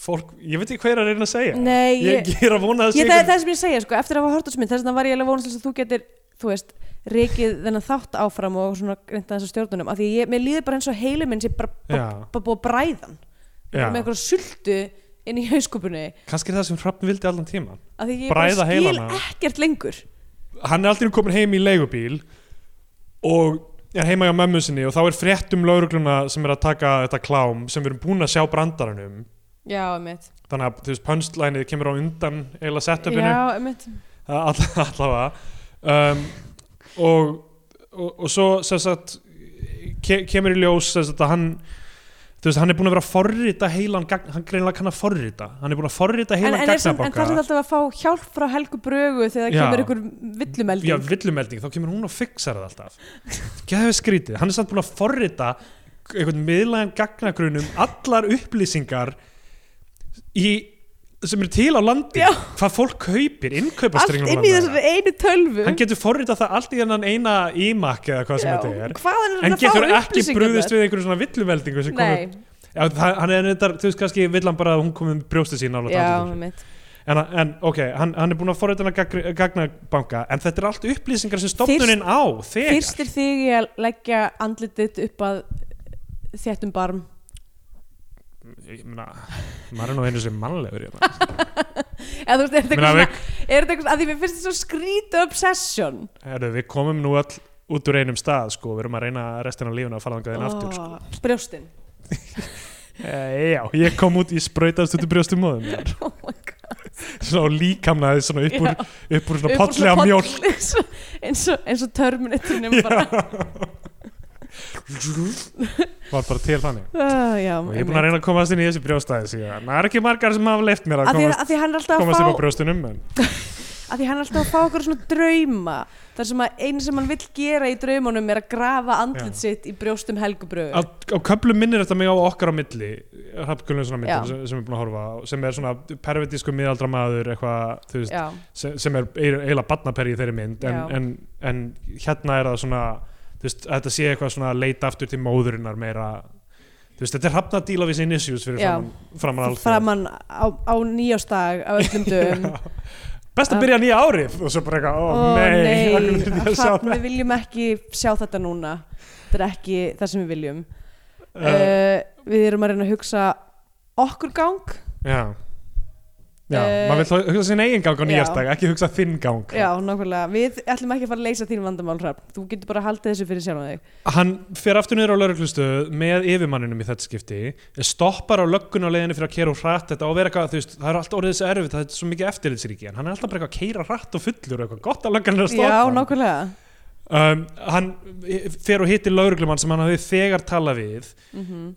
S3: fólk, ég veit ekki hvað er að reyna að segja.
S2: Nei,
S3: ég, ég er að vona að
S2: Ég,
S3: sé
S2: það er það sem ég segja, sko, eftir að hafa hort á smynd þess vegna var ég alveg vonast að þú getur þú veist, reikið þennan þátt áfram og svona reynda þessu stjórnunum af því ég, mér líður bara eins og heilu minn sem bara, búið að bræðan með eitthvað sultu inn í hauskupunni
S3: kannski er það sem Hrafn vildi allan tíman
S2: af því ég bara skil ekkert lengur.
S3: Hann er alltaf komin heim í leigubíl og er heima hjá mömmu sinni og þá er frétt um laurugluna sem er að taka þetta klám sem við erum búin að sjá brandaranum
S2: Já, emitt
S3: þannig að þú veist punchlænið kemur á undan eiginlega setupinu.
S2: Já, emitt
S3: all, allavega. Um, og, og, og svo sem sagt ke, kemur í ljós sem sagt að hann þú veist, hann er búin að vera að forrita heilan gagn, hann greinlega kann að forrita. Hann er búin að forrita heilan
S2: samt, en það er alltaf að fá hjálp frá Helgu Brögu þegar
S3: Já.
S2: kemur einhver villumelding?
S3: Já, villumelding, þá kemur hún og fixar það alltaf. Gæði skrítið, hann er samt búin að forrita einhvern miðlægan gagnagrunum allar upplýsingar í, sem eru til á landi
S2: Já.
S3: hvað fólk kaupir,
S2: Allt
S3: innkaupastrengnum
S2: inn í þessari einu tölvu.
S3: Hann getur forritað það allt í hennan eina ímak eða hvað sem
S2: Já,
S3: þetta er.
S2: Hvaðan er
S3: en
S2: hann að
S3: getur
S2: fá
S3: ekki
S2: upplýsingarnar?
S3: brúðist við einhverju svona villumeldingu sem komur
S2: Nei,
S3: Já, það, hann er þetta, þú veist kannski vill hann bara að hún komið með brjóstið sín nála
S2: já, emitt
S3: en, en ok, hann, hann er búin að forrita hennar gagn, gagnabanka en þetta er allt upplýsingar sem stofnunin á þegar.
S2: Fyrstir þig í að leggja andlitið upp að þéttum barm
S3: ég meina, maður er nú einu sem mannlegur hérna.
S2: eða þú veist, er þetta
S3: Meina,
S2: eitthvað
S3: við-
S2: svona er þetta eitthvað, að því mér finnst þetta svo skrítið obsession.
S3: Heru, við komum nú all út úr einum stað sko, við erum að reyna restina af lífuna að fara þangað inn aftur sko.
S2: Ó, brjóstin.
S3: E, já, ég kom út í sprautast út úr brjóstum móðum mér.
S2: oh my god.
S3: Svona líkamnaði svona upp úr, upp úr svona
S2: Upp úr
S3: polli
S2: svona
S3: af mjólk.
S2: og, eins og, eins og Terminator nema bara
S3: var bara til þannig.
S2: Uh, já,
S3: og ég er búin að reyna að komast inn í þessi brjóstæði síðan það er ekki margar sem hafa leift mér að
S2: að því,
S3: komast,
S2: að
S3: komast
S2: fá
S3: upp á brjóstunum en
S2: að því hann er alltaf að fá okkur svona drauma þar sem að einu sem hann vill gera í draumunum er að grafa andlit
S3: Já.
S2: sitt í brjóstum helgubröðu
S3: á, á köflum minnir þetta mig á okkar á milli á
S2: Já.
S3: milli sem, sem er búin að horfa sem er svona pervertísku miðaldra maður eitthvað, þú veist, sem, sem er eiginlega badnaperri í þeirri mynd en, en, en hérna er það svona veist, að þetta sé eitthvað svona leita aftur til móðurinnar meira þú veist, þetta er hafnadíla við sin issues fyrir
S2: Já.
S3: framan, framan alþjóð.
S2: framann á, á nýjástag á öllum dögum.
S3: Best að byrja nýja árið og svo bara eitthvað, ó,
S2: Ó
S3: nei,
S2: nei,
S3: að
S2: Hrafn,
S3: það?
S2: við viljum ekki sjá þetta núna. Þetta er ekki það sem við viljum.
S3: Uh,
S2: uh, við erum að reyna að hugsa okkur gang.
S3: Já já,
S2: eh,
S3: maður vil hugsa sin eigin gang á nýjastag ekki hugsa þinn gang.
S2: Já, nákvæmlega, við ætlum ekki að fara að leysa þín vandamál Hrafn, þú getur bara að halda þessu fyrir sjálf þig.
S3: Hann fer aftur niður á lauruglustöð með yfirmanninum í þetta skipti stoppar á löggun á leiðinni fyrir að kera úr hratt þetta á að vera eitthvað, þú veist, það er alltaf orðið þessi erfitt það er svo mikið eftirlitsríki, en hann er alltaf bara eitthvað að keira hratt og fullur og eitthvað, gott að löggan er um, hann fer og hittir lauruglumann sem hann hafði þegar talað við
S2: mm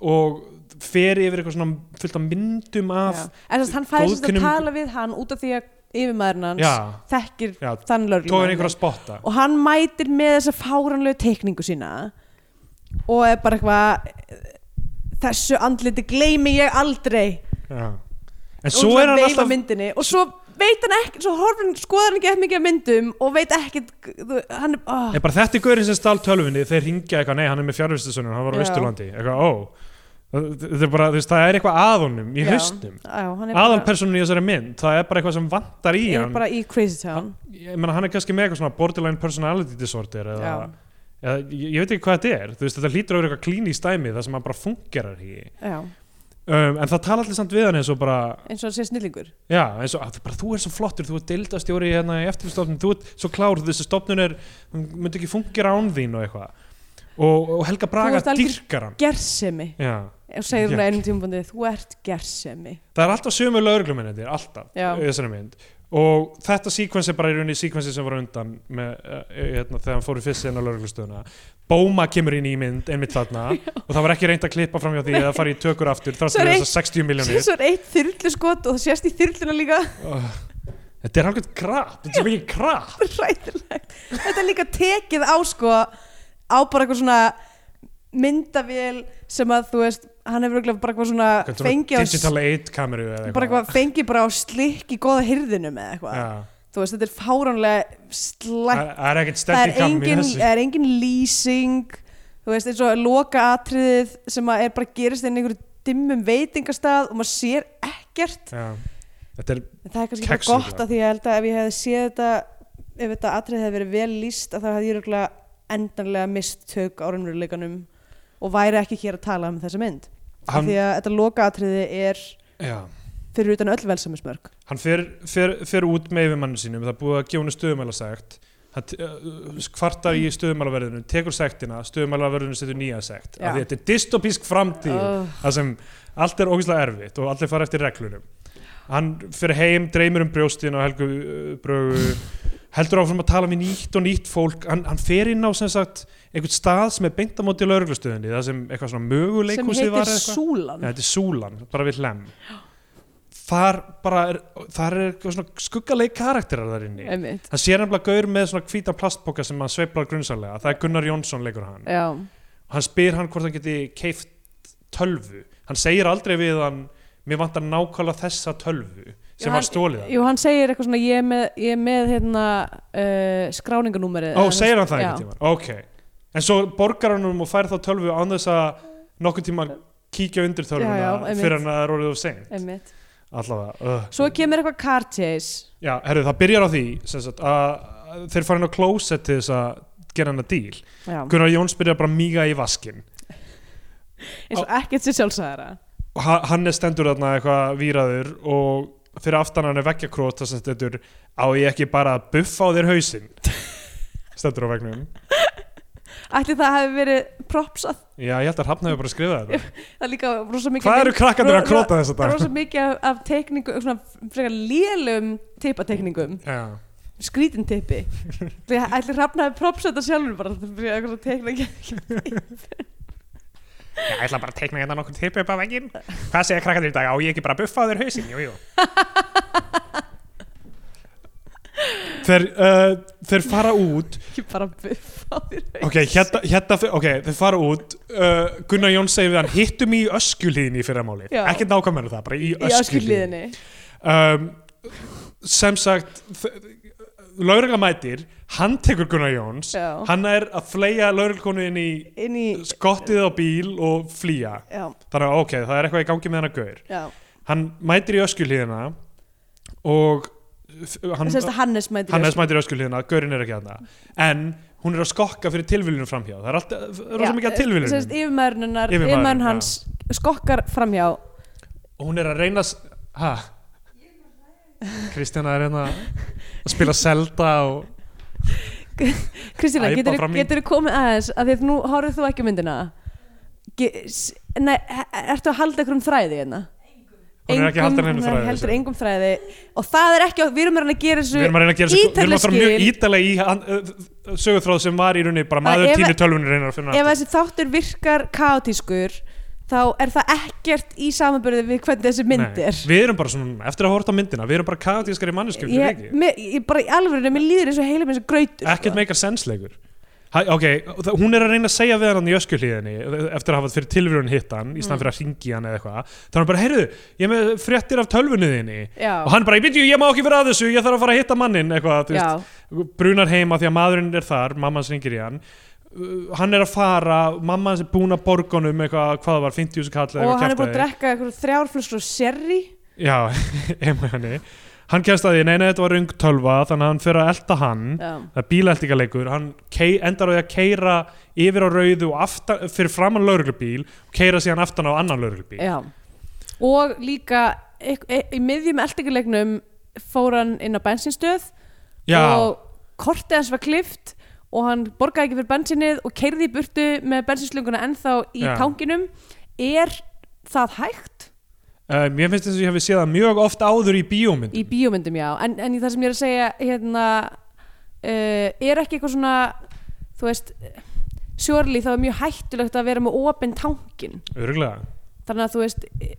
S3: og fer yfir eitthvað svona fullt af myndum af
S2: en þess að hann fæði sérst að tala við hann út af því að yfirmaðurinn hans
S3: já,
S2: þekkir
S3: já,
S2: þann
S3: spotta.
S2: Og hann mætir með þessa fáranlegu teikningu sína og er bara eitthvað þessu andliti gleymi ég aldrei.
S3: Já. en svo er hann alltaf
S2: myndinni. Og svo veit hann ekki svo hann, skoðar hann ekki eftir mikið myndum og veit ekki hann er, oh,
S3: Ég bara þetta er gaurinn sem stál tölvunni þeir ringja eitthvað, nei hann er með fjárvistusunum hann var á
S2: Já.
S3: Östurlandi, eitthvað, ó þetta er bara, þú veist, það er eitthvað að honum í haustum,
S2: er
S3: aðalpersonin í þessari mynd það er bara eitthvað sem vantar í
S2: er
S3: hann.
S2: bara í Crazy Town.
S3: Ég meina hann er kannski með eitthvað svona borderline personality disorder eða, eða ég, ég veit ekki hvað þetta er. Þú veist, þetta hlýtur að vera eitthvað klín í stæmi það sem hann bara fungerar í. Um, en það tala allir samt við hann eins og bara
S2: eins og hann sé snillingur.
S3: Já, eins og, bara, þú er svo flottur, þú er deildastjóri hérna í eftirstofnun, þú ert svo klár þessi stofnun er, og og, Helga Braga dyrkar hann.
S2: gersemi. Og segir hún á einum tímabandi þú ert gersemi.
S3: Það er alltaf sömu lauruglumennir alltaf og þetta síkvensi bara í rauninni síkvensi sem var undan með, uh, hérna, þegar hann fór í fyrst inn á lauruglustöðuna Bóma kemur inn í mynd einmitt þarna. Og það var ekki reynd að klippa fram hjá því að fara í tökur aftur
S2: er
S3: fyrir
S2: eitt-
S3: þessar 60 miljónir
S2: svo er eitt þyrlu skot og það sést í þyrluna líka.
S3: Uh, Þetta er alveg krap, þetta er mikið
S2: ræðilegt þetta er líka tekið á sko á bara eitthvað svona myndavél sem að þú veist hann hefur bara eitthvað svona fengið
S3: Digital 8 kameru eða
S2: bara eitthvað. fengið bara á slikk í góða hyrðinum eða eitthvað.
S3: Já.
S2: þú veist þetta er fáránlega slæmt.
S3: Það er
S2: það er engin, er engin lýsing. Þú veist eins og loka atriðið sem að er bara gerist inn í einhverju dimmum veitingastað og maður sér ekkert.
S3: Þetta er
S2: það er kannski
S3: Kexug,
S2: gott að því að ég held að ef ég hefði séð þetta ef þetta atrið hefði verið vel lýst að það hefði ég örugglega endanlega mist tök á raunveruleikanum og væri ekki hér að tala um þessa mynd.
S3: Hann,
S2: því að þetta loka atriði er
S3: já,
S2: fyrir utan öll velsamismörk
S3: hann fer, fer, fer út með yfirmannu sínum það er búið að gefa henni stöðumæla segt hann uh, kvartar í stöðumælaverðinu tekur sektina, stöðumælaverðinu setur nýja sekt. Af því að þetta er dystopísk framtíð
S2: oh,
S3: það sem allt er ógeðslega erfitt og allir fara eftir reglunum. Hann fyrir heim, dreymir um brjóstin og helgu brögu heldur áfram að tala við nýtt og nýtt fólk. Hann, hann fer inn á sem sagt einhvern stað sem er beint á móti lauruglustöðinni það sem eitthvað svona
S2: sem
S3: möguleikhúsið var
S2: heitir Súlan.
S3: Ja, þetta er Súlan, bara við hlem þar bara er, þar er eitthvað svona skuggaleg karakterar þar inni.
S2: Einmitt.
S3: hann sér nefnilega gaur með svona hvítan plastboka sem hann sveiflar grunnsalega, það er Gunnar Jónsson leikur hann.
S2: Já,
S3: hann spyr hann hvort hann geti keift tölvu. Hann segir aldrei við hann mér vantar nákvæmlega þessa tölvu sem var stólið
S2: Jú, hann segir eitthvað svona ég er með, ég er með hérna uh, skráninganúmerið
S3: ó, segir hann það
S2: já,
S3: einhvern tíma ok, en svo borgar hann um og fær þá tölvu án þess að nokkuð tíma kíkja undir tölvuna fyrir hann að orðið of seint. Allavega, uh.
S2: Svo kemur eitthvað car chase.
S3: Já, herru, það byrjar á því sagt, að þeir fara inn á closet til þess að gera hann að díl. Gunnar Jóns byrjar bara míga í vaskin
S2: eins og ekkert sér sjálfsæðara
S3: og ha- hann er stendur þarna eitthvað víraður og fyrir aftan hann er veggjakrót þess að stendur á ég ekki bara að buffa á þér hausinn? Stendur á vegnum
S2: Ætli það hefði verið propsað
S3: Já, ég held að Hrafn hefur bara skrifað þetta.
S2: Það er líka rosa mikið
S3: Hvað eru krakkandir að króta þess að
S2: Það er rosa mikið af, teikningum svona frekar lélum teipateikningum.
S3: Já,
S2: skrítin teipi ætli hrafna hefði propsað þetta sjálfur bara fyrir eitthvað svona teikning
S3: ég ætla bara að teikna hérna nokkur tipi upp á veginn Hvað segja krakkandir í dag? Á ég ekki bara að buffa á þér hausinn? Jú, jú. Þeir, uh, þeir fara út.
S2: Ekki bara buff á þér
S3: Ok, hérna, hérna ok, þeir fara út. Uh, Gunnar Jón segir við hann hittum í öskjulíðinni í fyrramáli ekkert nákvæmur það, bara í
S2: öskjuliðinni
S3: um, sem sagt laurugla mætir, hann tekur Gunnar Jóns.
S2: Já.
S3: hann er að fleia lauruglkonu inn
S2: inn í
S3: skottið á bíl og flýja.
S2: Já,
S3: þannig að ok, það er eitthvað í gangi með hann að gaur.
S2: Já.
S3: hann mætir í öskjulíðina og hann,
S2: að Hannes mætir
S3: Hannes mætir í öskulíðina, Gaurin er ekki þarna. En hún er að skokka fyrir tilviljunum framhjá. Það er alltaf rosa mikið að
S2: yfirmaðurinnar,
S3: Yfirmaðurinn,
S2: yfirmaðurinn hans skokkar framhjá.
S3: Og hún er að reyna að ha? Kristjana er hérna að spila Zelda og
S2: Kristína,
S3: Æpa
S2: getur þú komið aðeins að því að nú horfðu þú ekki myndina? Nei, ertu að halda ykkur um þræði hérna?
S3: Hún er ekki að halda neinu
S2: hún
S3: þræði,
S2: heldur engum þræði. Og það er ekki, við erum að reyna að gera
S3: við
S2: þessu
S3: erum að reyna að gera þessu við erum að fara mjög ítalega í sögutráð sem var í rauninni bara
S2: Að
S3: maður tími tölvunir reynar að finna
S2: ef þessi þáttur virkar kaotískur þá er það ekkert í samanbyrði við hvernig þessi mynd er.
S3: við erum bara svona, eftir að horta myndina við erum bara kaotískari manneskjum fyrir
S2: ég, me, ég bara í alveg, mér líður eins og heilum eins og grautur
S3: ekkert
S2: sko.
S3: meikar sensleikur. Ha, ok, hún er að reyna að segja við hann í öskuhlíðinni eftir að hafa fyrir tilvíðun hitt hann í
S2: Mm.
S3: stann fyrir að ringi hann eða eitthvað. Þá er hann bara, heyrðu, ég með fréttir af tölvunni þinni.
S2: Já,
S3: og hann bara, ég byrju, ég má ekki vera að þessu ég þarf að fara að hitta mannin eitthvað, brunar heima því að maðurinn er þar mamma hans ringir í hann hann er að fara, mamma hans er búin að borgunum eitthvað, hvað það var, 50.000 kall eða
S2: og hann er búin að drekka eitthvað þrjárflöskur og sherry.
S3: Já, heima hjá henni hann kemst að því, nei, nei, þetta var rung tölva þannig að hann fyrir að elta hann.
S2: Já,
S3: það er bílældingaleikur, hann endar á því að keira yfir á rauðu aftan, fyrir framann lauruglubíl og keira síðan aftan á annan lauruglubíl
S2: og líka e e í miðjum eldingarleiknum fór hann inn á bensinstöð
S3: já,
S2: og kortið hans var klift og hann borgaði ekki fyrir bensinnið og keirði í burtu með bensinslunguna ennþá í
S3: Já.
S2: tanginum er það hægt?
S3: uh, mér finnst þess að ég hefði séð það mjög oft áður í bíómynd
S2: í bíómyndum já en, en í það sem ég er að segja hérna uh, er ekki eitthvað svona þú veist sjórli þá er mjög hættulegt að vera með opinn tankin
S3: örgulega
S2: þannig að þú veist eh,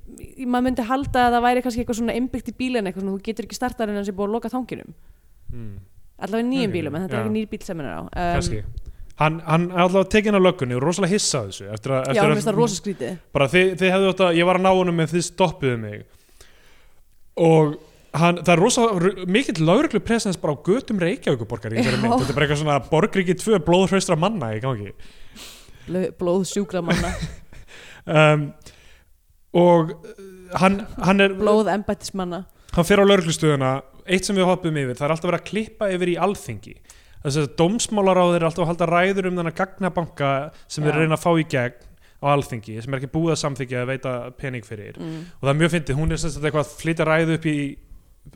S2: maður myndi halda að það væri kannski eitthvað svona innbyggt í bílinn eitthvað svona þú getur ekki startað en hans er búið að loka tankinum
S3: mm.
S2: Allavega nýjum
S3: Ok,
S2: bílum en þetta er
S3: já.
S2: ekki nýr bíl sem hann er á. Um,
S3: hann, hann er alltaf tekinn á löggunni og rosalega hissa á þessu eftir
S2: já,
S3: eftir
S2: mér
S3: að
S2: finnst það rosa skrítið
S3: bara þið, þið hefðu að, ég var að ná honum en þið stoppuðu mig. Og hann, það er rosa r- mikill lauruglu presens bara á götum Reykjavíkuborgar í
S2: Já.
S3: mynd, þetta er bara eitthvað svona borgríki tvö blóðhraustra manna í gangi.
S2: Blóð sjúkra manna.
S3: Um, og uh, hann, hann er
S2: blóð embættismanna
S3: hann fer á lauruglustöðuna eitt sem við hoppum yfir, það er alltaf verið að klippa yfir í alþingi. Þess að dómsmálaráð er alltaf að halda ræður um þennan gagnabanka sem við reyna að fá í gegn á alþingi sem er ekki búið að samþykja að veita pening fyrir.
S2: Mm.
S3: og það er mjög fyndið, hún er sem sagt eitthvað að flytja ræðu upp í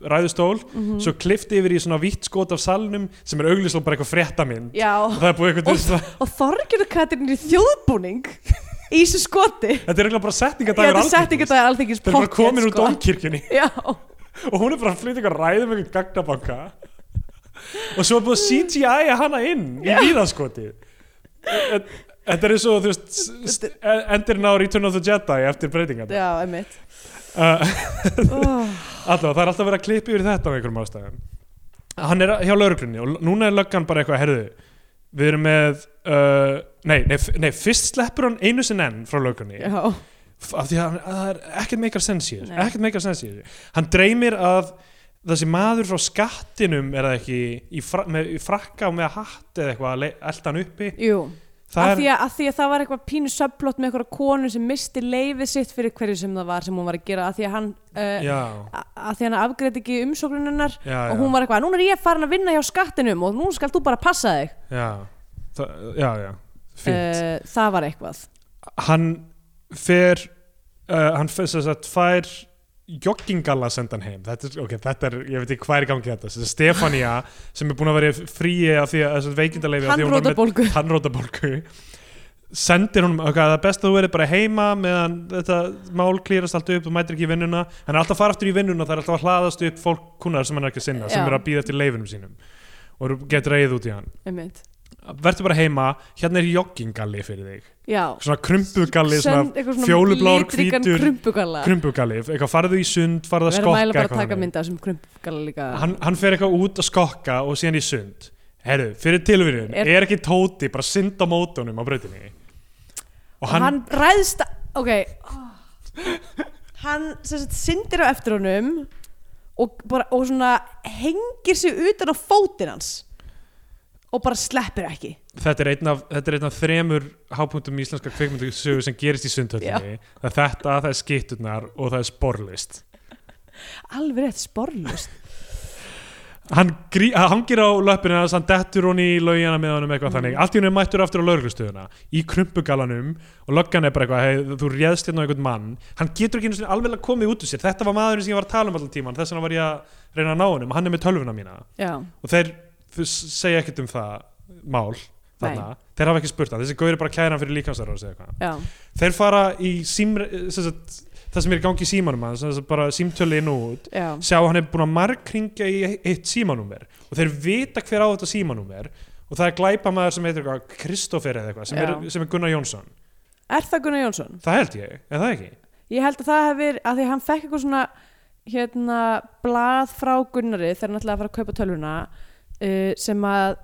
S3: ræðustól
S2: mm
S3: svo klifti yfir í svona vítt skot af salnum sem er auglýslega bara eitthvað fréttamind. Og
S2: Katrin er í þjóðbúning í þessu skoti.
S3: Þetta er eiginlega bara
S2: Já,
S3: setningadagur
S2: þetta er
S3: bara komin úr
S2: sko.
S3: Og hún er bara að flytja eitthvað ræðu með eitthvað gagnabanka. Og svo er búið að CGI -a hana inn í víðaskoti þetta er eins og þú veist endurinn á Return of the Jedi eftir breytingan
S2: já, einmitt.
S3: Uh, allavega það er alltaf verið að klippa yfir þetta á einhverjum ástæðum. Hann er hjá lauruglunni og núna er löggan bara eitthvað herðu við erum með uh, nei, nei, nei, fyrst sleppur hann einu sinn enn frá löggunni.
S2: Já,
S3: af því að það er ekkert meikar sens í þessu ekkert meikar sens í þessu. Hann dreymir að þessi maður frá skattinum er það ekki í, fra, með, í frakka og með hatt eða eitthvað hann uppi?
S2: Jú.
S3: Er,
S2: því að, að því að það var eitthvað pínu subplot með eitthvað konu sem misti leifið sitt fyrir hverju sem það var sem hún var að gera. Að því að hann uh, að, að því að hann afgreði ekki umsóknuninnar og hún var eitthvað, núna er ég farin að vinna hjá skattinum og nú skal þú bara passa þig.
S3: Já, það, já, já. Fínt.
S2: Uh, það var eitthvað.
S3: Hann fer uh, hann fer sem sagt fær joggingalla sendan heim. Þetta er, okay, þetta er, ég veit ekki hvað er í gangi þetta þetta er Stefania sem er búin að vera fríi af því að veikindalegi
S2: hann róta bólgu
S3: tannrótabólgu sendir hún, ok, það er best að þú verið bara heima meðan þetta mál klýrast allt upp og mætir ekki í vinnuna, hann er alltaf að fara aftur í vinnuna það er alltaf að hlaðast upp fólk kunnar sem hann er ekki að sinna sem
S2: Já.
S3: er að býða eftir leifinum sínum. Og getur reyð út í hann.
S2: Einmitt.
S3: Verður bara heima, hérna er joggingalli fyrir þig,
S2: já,
S3: svona krumpugalli fjólublár,
S2: krumpugalla.
S3: krumpugalli, eitthvað farðu í sund farðu að skokka eitthvað hann, hann fer eitthvað út að skokka og síðan í sund. Herru, fyrir tilvíðin,
S2: Er-
S3: er, ekki tóti bara synd á mótunum á brautinni? Og hann,
S2: hann, ræðst ok. Hann syndir á eftir honum og, bara, og hengir sig utan á fótinn hans og bara sleppir ekki.
S3: Þetta er einn af, þetta er einn af þremur hápunktum í íslenska kveikmyndasögu sem gerist í sundhöllinni. Það er þetta, það er skitturnar og það er sporlist
S2: alveg rétt sporlust
S3: hann grí, hann hangir á löppinu hans, hann dettur hún í laugina með honum eitthvað
S2: Mhm.
S3: þannig, allt í hún er mættur aftur á lauruglustöðuna í krumpugalanum og löggan er bara eitthvað, hey, þú réðst hérna á einhvern mann. Hann getur ekki alveg að komið út úr sér. Þetta var maðurinn sem ég var að tala um allan tíman þess vegna var ég að reyna að ná honum, hann er með tölvuna mína.
S2: Já,
S3: og þeir, þeir segja ekkert um það mál þarna, þeir hafa ekki spurt hann þessi er bara að kæra fyrir
S2: já,
S3: þeir fara í sím, sem sagt, það sem er í gangi í símanum sagt, bara símtölu inn og út
S2: já.
S3: sjá að hann er búin að markringja í eitt símanúmer og þeir vita hver á þetta símanúmer og það er glæpamaður sem heitir Kristoffer eða eitthvað sem er, sem er Gunnar Jónsson.
S2: Er það Gunnar Jónsson?
S3: það held ég, er það ekki?
S2: ég held að það hef verið að því að hann fekk eitthvað svona hérna blað frá Gunnari þegar hann ætlaði að fara að kaupa tölvuna uh, sem að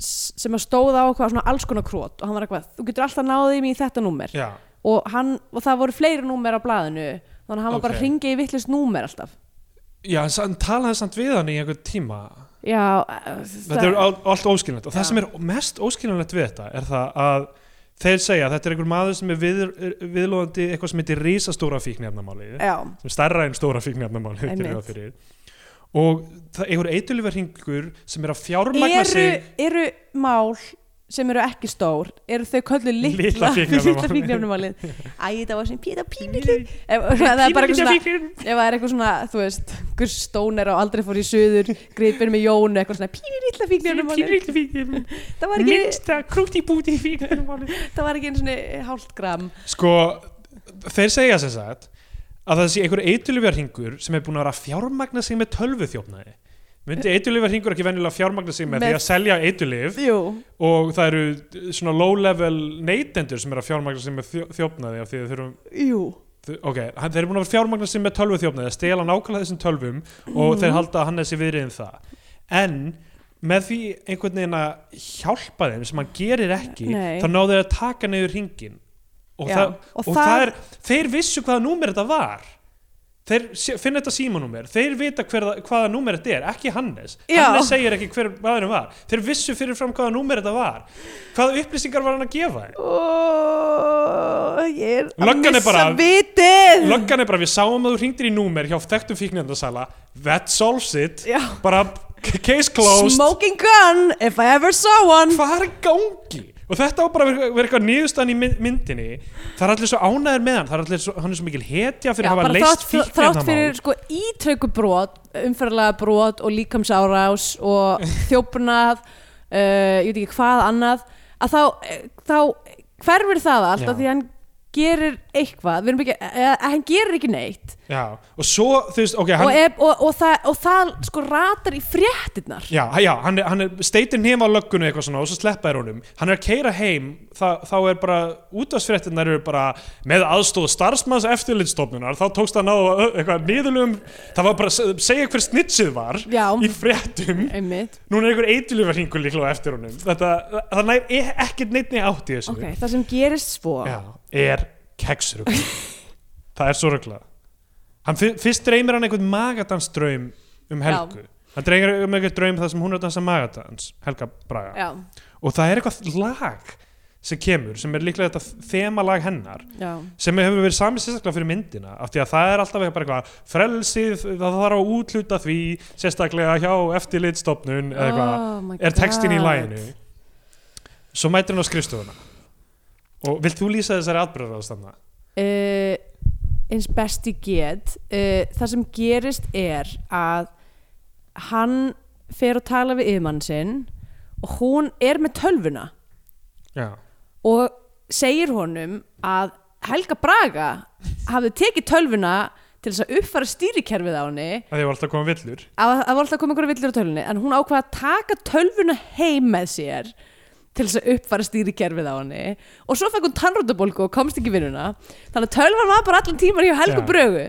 S2: sem að stóða á eitthvað svona alls konar krót og hann var eitthvað, þú getur alltaf náðið mig í þetta númer.
S3: Já,
S2: og, hann, og það voru fleiri númer á blaðinu þannig að hann var bara að ringja í vittlust númer alltaf.
S3: Já hann, talaði samt við hann í einhvern tíma.
S2: Já, uh,
S3: þetta er all, allt óskilnætt og
S2: Já.
S3: það sem er mest óskilnætt við þetta er það að þeir segja að þetta er einhver maður sem er við, viðlóðandi eitthvað sem heitir risastóra fíknefnamáli sem stærra en stóra fíknefnamáli. Og það er einhver eitulífarhingur sem er að fjármagna
S2: eru,
S3: sig.
S2: eru mál sem eru ekki stór eru þau köllu litla, fíknefnumálið æ, þetta var sem píta pínilli Ef- það er bara eitthvað svona ef það er eitthvað svona, þú veist Gus Stóner á aldrei fór í söður greipir með Jónu, eitthvað svona pínu lilla fíknefnumálið það var ekki,
S3: minnsta krúti búti fíknefnamáli
S2: það var ekki einu svona hálft gram
S3: sko, þeir segja sem sagt að það sé einhver eitulifjarhingur sem er búin að vera að fjármagna sig með tölvuþjófnaði. Myndi eitulifjarhingur ekki venjulega fjármagna sig með,
S2: Með-
S3: því að selja eitulif og það eru svona low level neytendur sem eru að fjármagna sig með þjó- þjófnaði af því að eru
S2: jú.
S3: Ok, þeir eru búin að vera fjármagna sig með tölvuþjófnaði að stela nákvæmlega þessum tölvum og
S2: Mhm.
S3: þeir halda að hann er sér viðriðin það. En með því einhvern veginn að hjálpa þeim sem hann gerir ekki
S2: Nei.
S3: þá náðu þeir að taka niður hringin og,
S2: Já,
S3: það,
S2: og
S3: og,
S2: það-
S3: það er þeir vissu hvaða númer þetta var. Þeir finna þetta símanúmer. Þeir vita hver, hvaða númer þetta er, ekki Hannes.
S2: Já.
S3: Hannes segir ekki hver maðurinn var. Þeir vissu fyrir fram hvaða númer þetta var. Hvaða upplýsingar var hann að gefa
S2: Ó, ég er að
S3: Löggan er
S2: missa
S3: bara-
S2: vitið.
S3: Löggan er bara, við sáum að þú hringdir í númer hjá þekktum fíknendasala that solves it
S2: Já.
S3: bara case closed.
S2: Smoking gun, if I ever saw one.
S3: Hvað er gangi og þetta var bara að vera, eitthvað niðurstaðan í mynd- myndinni. Það er allir svo ánæður með hann. Er allir svo, hann er svo mikil hetja fyrir
S2: Já,
S3: að hafa leist
S2: þrátt, þrátt fyrir sko ítrauku brot umferðlega brot og líkamsárás og þjófnað uh, ég veit ekki hvað annað að þá, þá hverfur það allt
S3: Já.
S2: af því að hann gerir eitthvað, við erum ekki, hann gerir ekki neitt
S3: já, og svo, þú veist, ok
S2: og,
S3: hann,
S2: ef, og, og, það, og það sko ratar í fréttinnar
S3: já, já, hann er, hann er steitir nefn á löggunni eitthvað svona og svo sleppa er honum. Hann er að keira heim, það, þá er bara útvarsfréttinar eru bara með aðstóð starfsmanns eftirlitstofnunar þá tókst það ná eitthvað niðurlum það var bara að segja hver snitsið var
S2: Já,
S3: í fréttum.
S2: Einmitt.
S3: Núna er einhver eitulífarhingur líklega á eftir honum. Þetta, það nær e- ekkert neittni átt í þessu.
S2: Ok, það sem gerist svo
S3: Já, er keksrugl. Það er svo ruglað hann fyr- fyrst dreymir hann einhvern magadanstraum um Helgu. Hann dreymir um einhvern draum þar sem hún er að dansa magadans Helga Braga.
S2: Já,
S3: og það er eitthvað lag sem kemur sem er líklega þetta þemalag hennar
S2: já,
S3: sem hefur verið samið sérstaklega fyrir myndina af því að það er alltaf eitthvað eitthvað frelsið, það þarf að útluta því sérstaklega hjá eftirlitstofnun eða eitthvað
S2: Oh
S3: er textin í læginu svo mætir hann á skrifstofuna. Og vilt þú lýsa þessari atbyrðar ástanna?
S2: uh, eins best ég get uh, það sem gerist er að hann fer að tala við yfirmann sinn og hún er með tölvuna.
S3: Já,
S2: og segir honum að Helga Braga hafði tekið tölvuna til þess að uppfara stýrikerfið á henni.
S3: Að því var alltaf að koma villur.
S2: Að það var alltaf að koma einhverja villur á tölvunni en hún ákvað að taka tölvuna heim með sér til þess að uppfara stýrikerfið á henni. Og svo fekk hún tannrótabólgu og komst ekki vinnuna. Þannig að tölvan var bara allan tímar hjá Helgu. Brögu.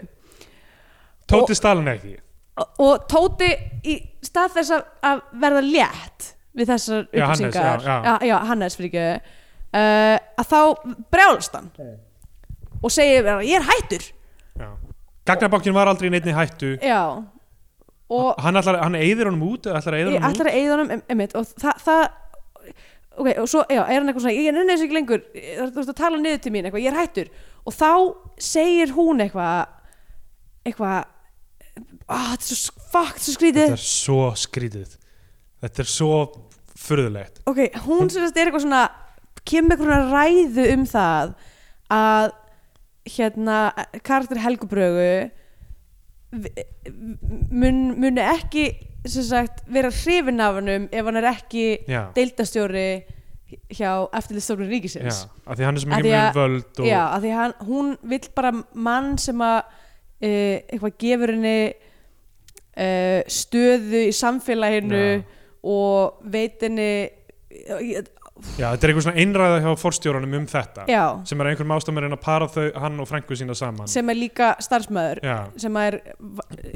S3: Tóti Stalin ekki.
S2: og, og Tóti í stað þess að, að verða létt við þessar
S3: Já, Hannes,
S2: upplýsingar
S3: já, já.
S2: já, Hannes ekki. Uh, að þá brjálst hann. Og segir ég er hættur.
S3: Já. Gagnabokkin var aldrei í neinni hættu.
S2: Já. Og
S3: Hann, ætlar, hann eyðir honum út eða ætlar að eyða
S2: ég
S3: honum
S2: ætlar að eigða honum einmitt, og það, það ok, og svo já, er hann eitthvað svona, ég nenni þessu ekki lengur þú veist að tala niður til mín, eitthvað, ég er hættur. Og þá segir hún eitthvað eitthvað ah, þetta er svo, er svo skrítið.
S3: Þetta er svo skrítið. Þetta er svo furðulegt.
S2: Ok, hún sem sagt er eitthvað svona kemur eitthvað ræðu um það að hérna karakter Helgubrögu mun, muni ekki sagt vera hrifin af hannum ef hann er ekki
S3: Já,
S2: deildastjóri hjá eftirliststofnun
S3: já,
S2: ríkisins
S3: af því hann er
S2: því
S3: mjög
S2: að-
S3: völd og,
S2: já, af því hann, hún vill bara mann sem að uh, eitthvað gefur henni uh, stöðu í samfélaginu
S3: Já.
S2: og veit henni
S3: já, þetta er eitthvað svona einræða hjá forstjóranum um þetta
S2: já,
S3: sem er einhverjum ástæðum að reyna að para þau, hann og frængu sína saman.
S2: Sem er líka starfsmæður
S3: Já,
S2: sem er,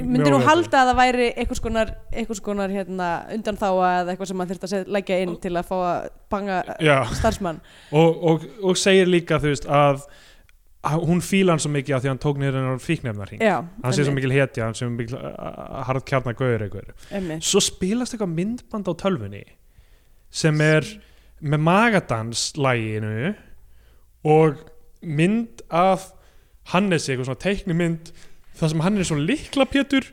S2: myndir
S3: Möguleiki.
S2: halda að það væri einhvers konar, einhvers konar hérna, undan eða eitthvað sem maður þurft að leggja inn til að fá að banga
S3: já.
S2: starfsmann.
S3: Og, og, og segir líka þú veist að að hún fíla hann svo mikið af því að hann tók niður hennar fíknefnarhing
S2: já,
S3: hann sé svo mikil hetja, hann sé svo mikil harð kjarnar gauður einhver.
S2: Mikil
S3: svo spilast eitthvað myndband á tölvunni sem er með magadanslæginu og mynd af Hannesi, eitthvað svona teiknimynd þar sem hann er svo likla pétur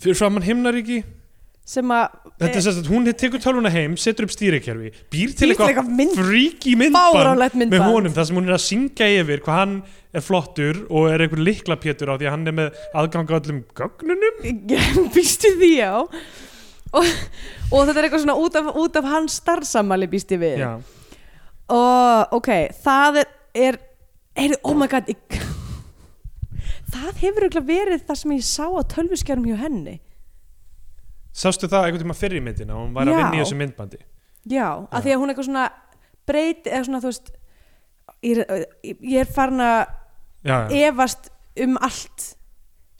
S3: fyrir framann himnaríki.
S2: Sem að
S3: þetta er sérst að hún tekur tölvuna heim setur upp stýrikerfi, býr til eitthvað fríki myndband með honum þar sem hún er að syngja yfir hvað hann er flottur og er einhver likla pétur á því að hann er með aðgang á öllum gögnunum.
S2: Býstu því á og, og þetta er eitthvað svona út af, út af hans starfsamali býst ég við.
S3: Já.
S2: og ok, það er, er oh my god ég, það hefur örugglega verið það sem ég sá á tölvuskjærum hjá henni
S3: Sástu það einhvern tíma fyrr í myndina og hún var að
S2: Já.
S3: vinna í þessu myndbandi
S2: já, af því að hún eitthvað svona breyti, eða svona þú veist ég er, ég er farin að
S3: Já, já,
S2: efast um allt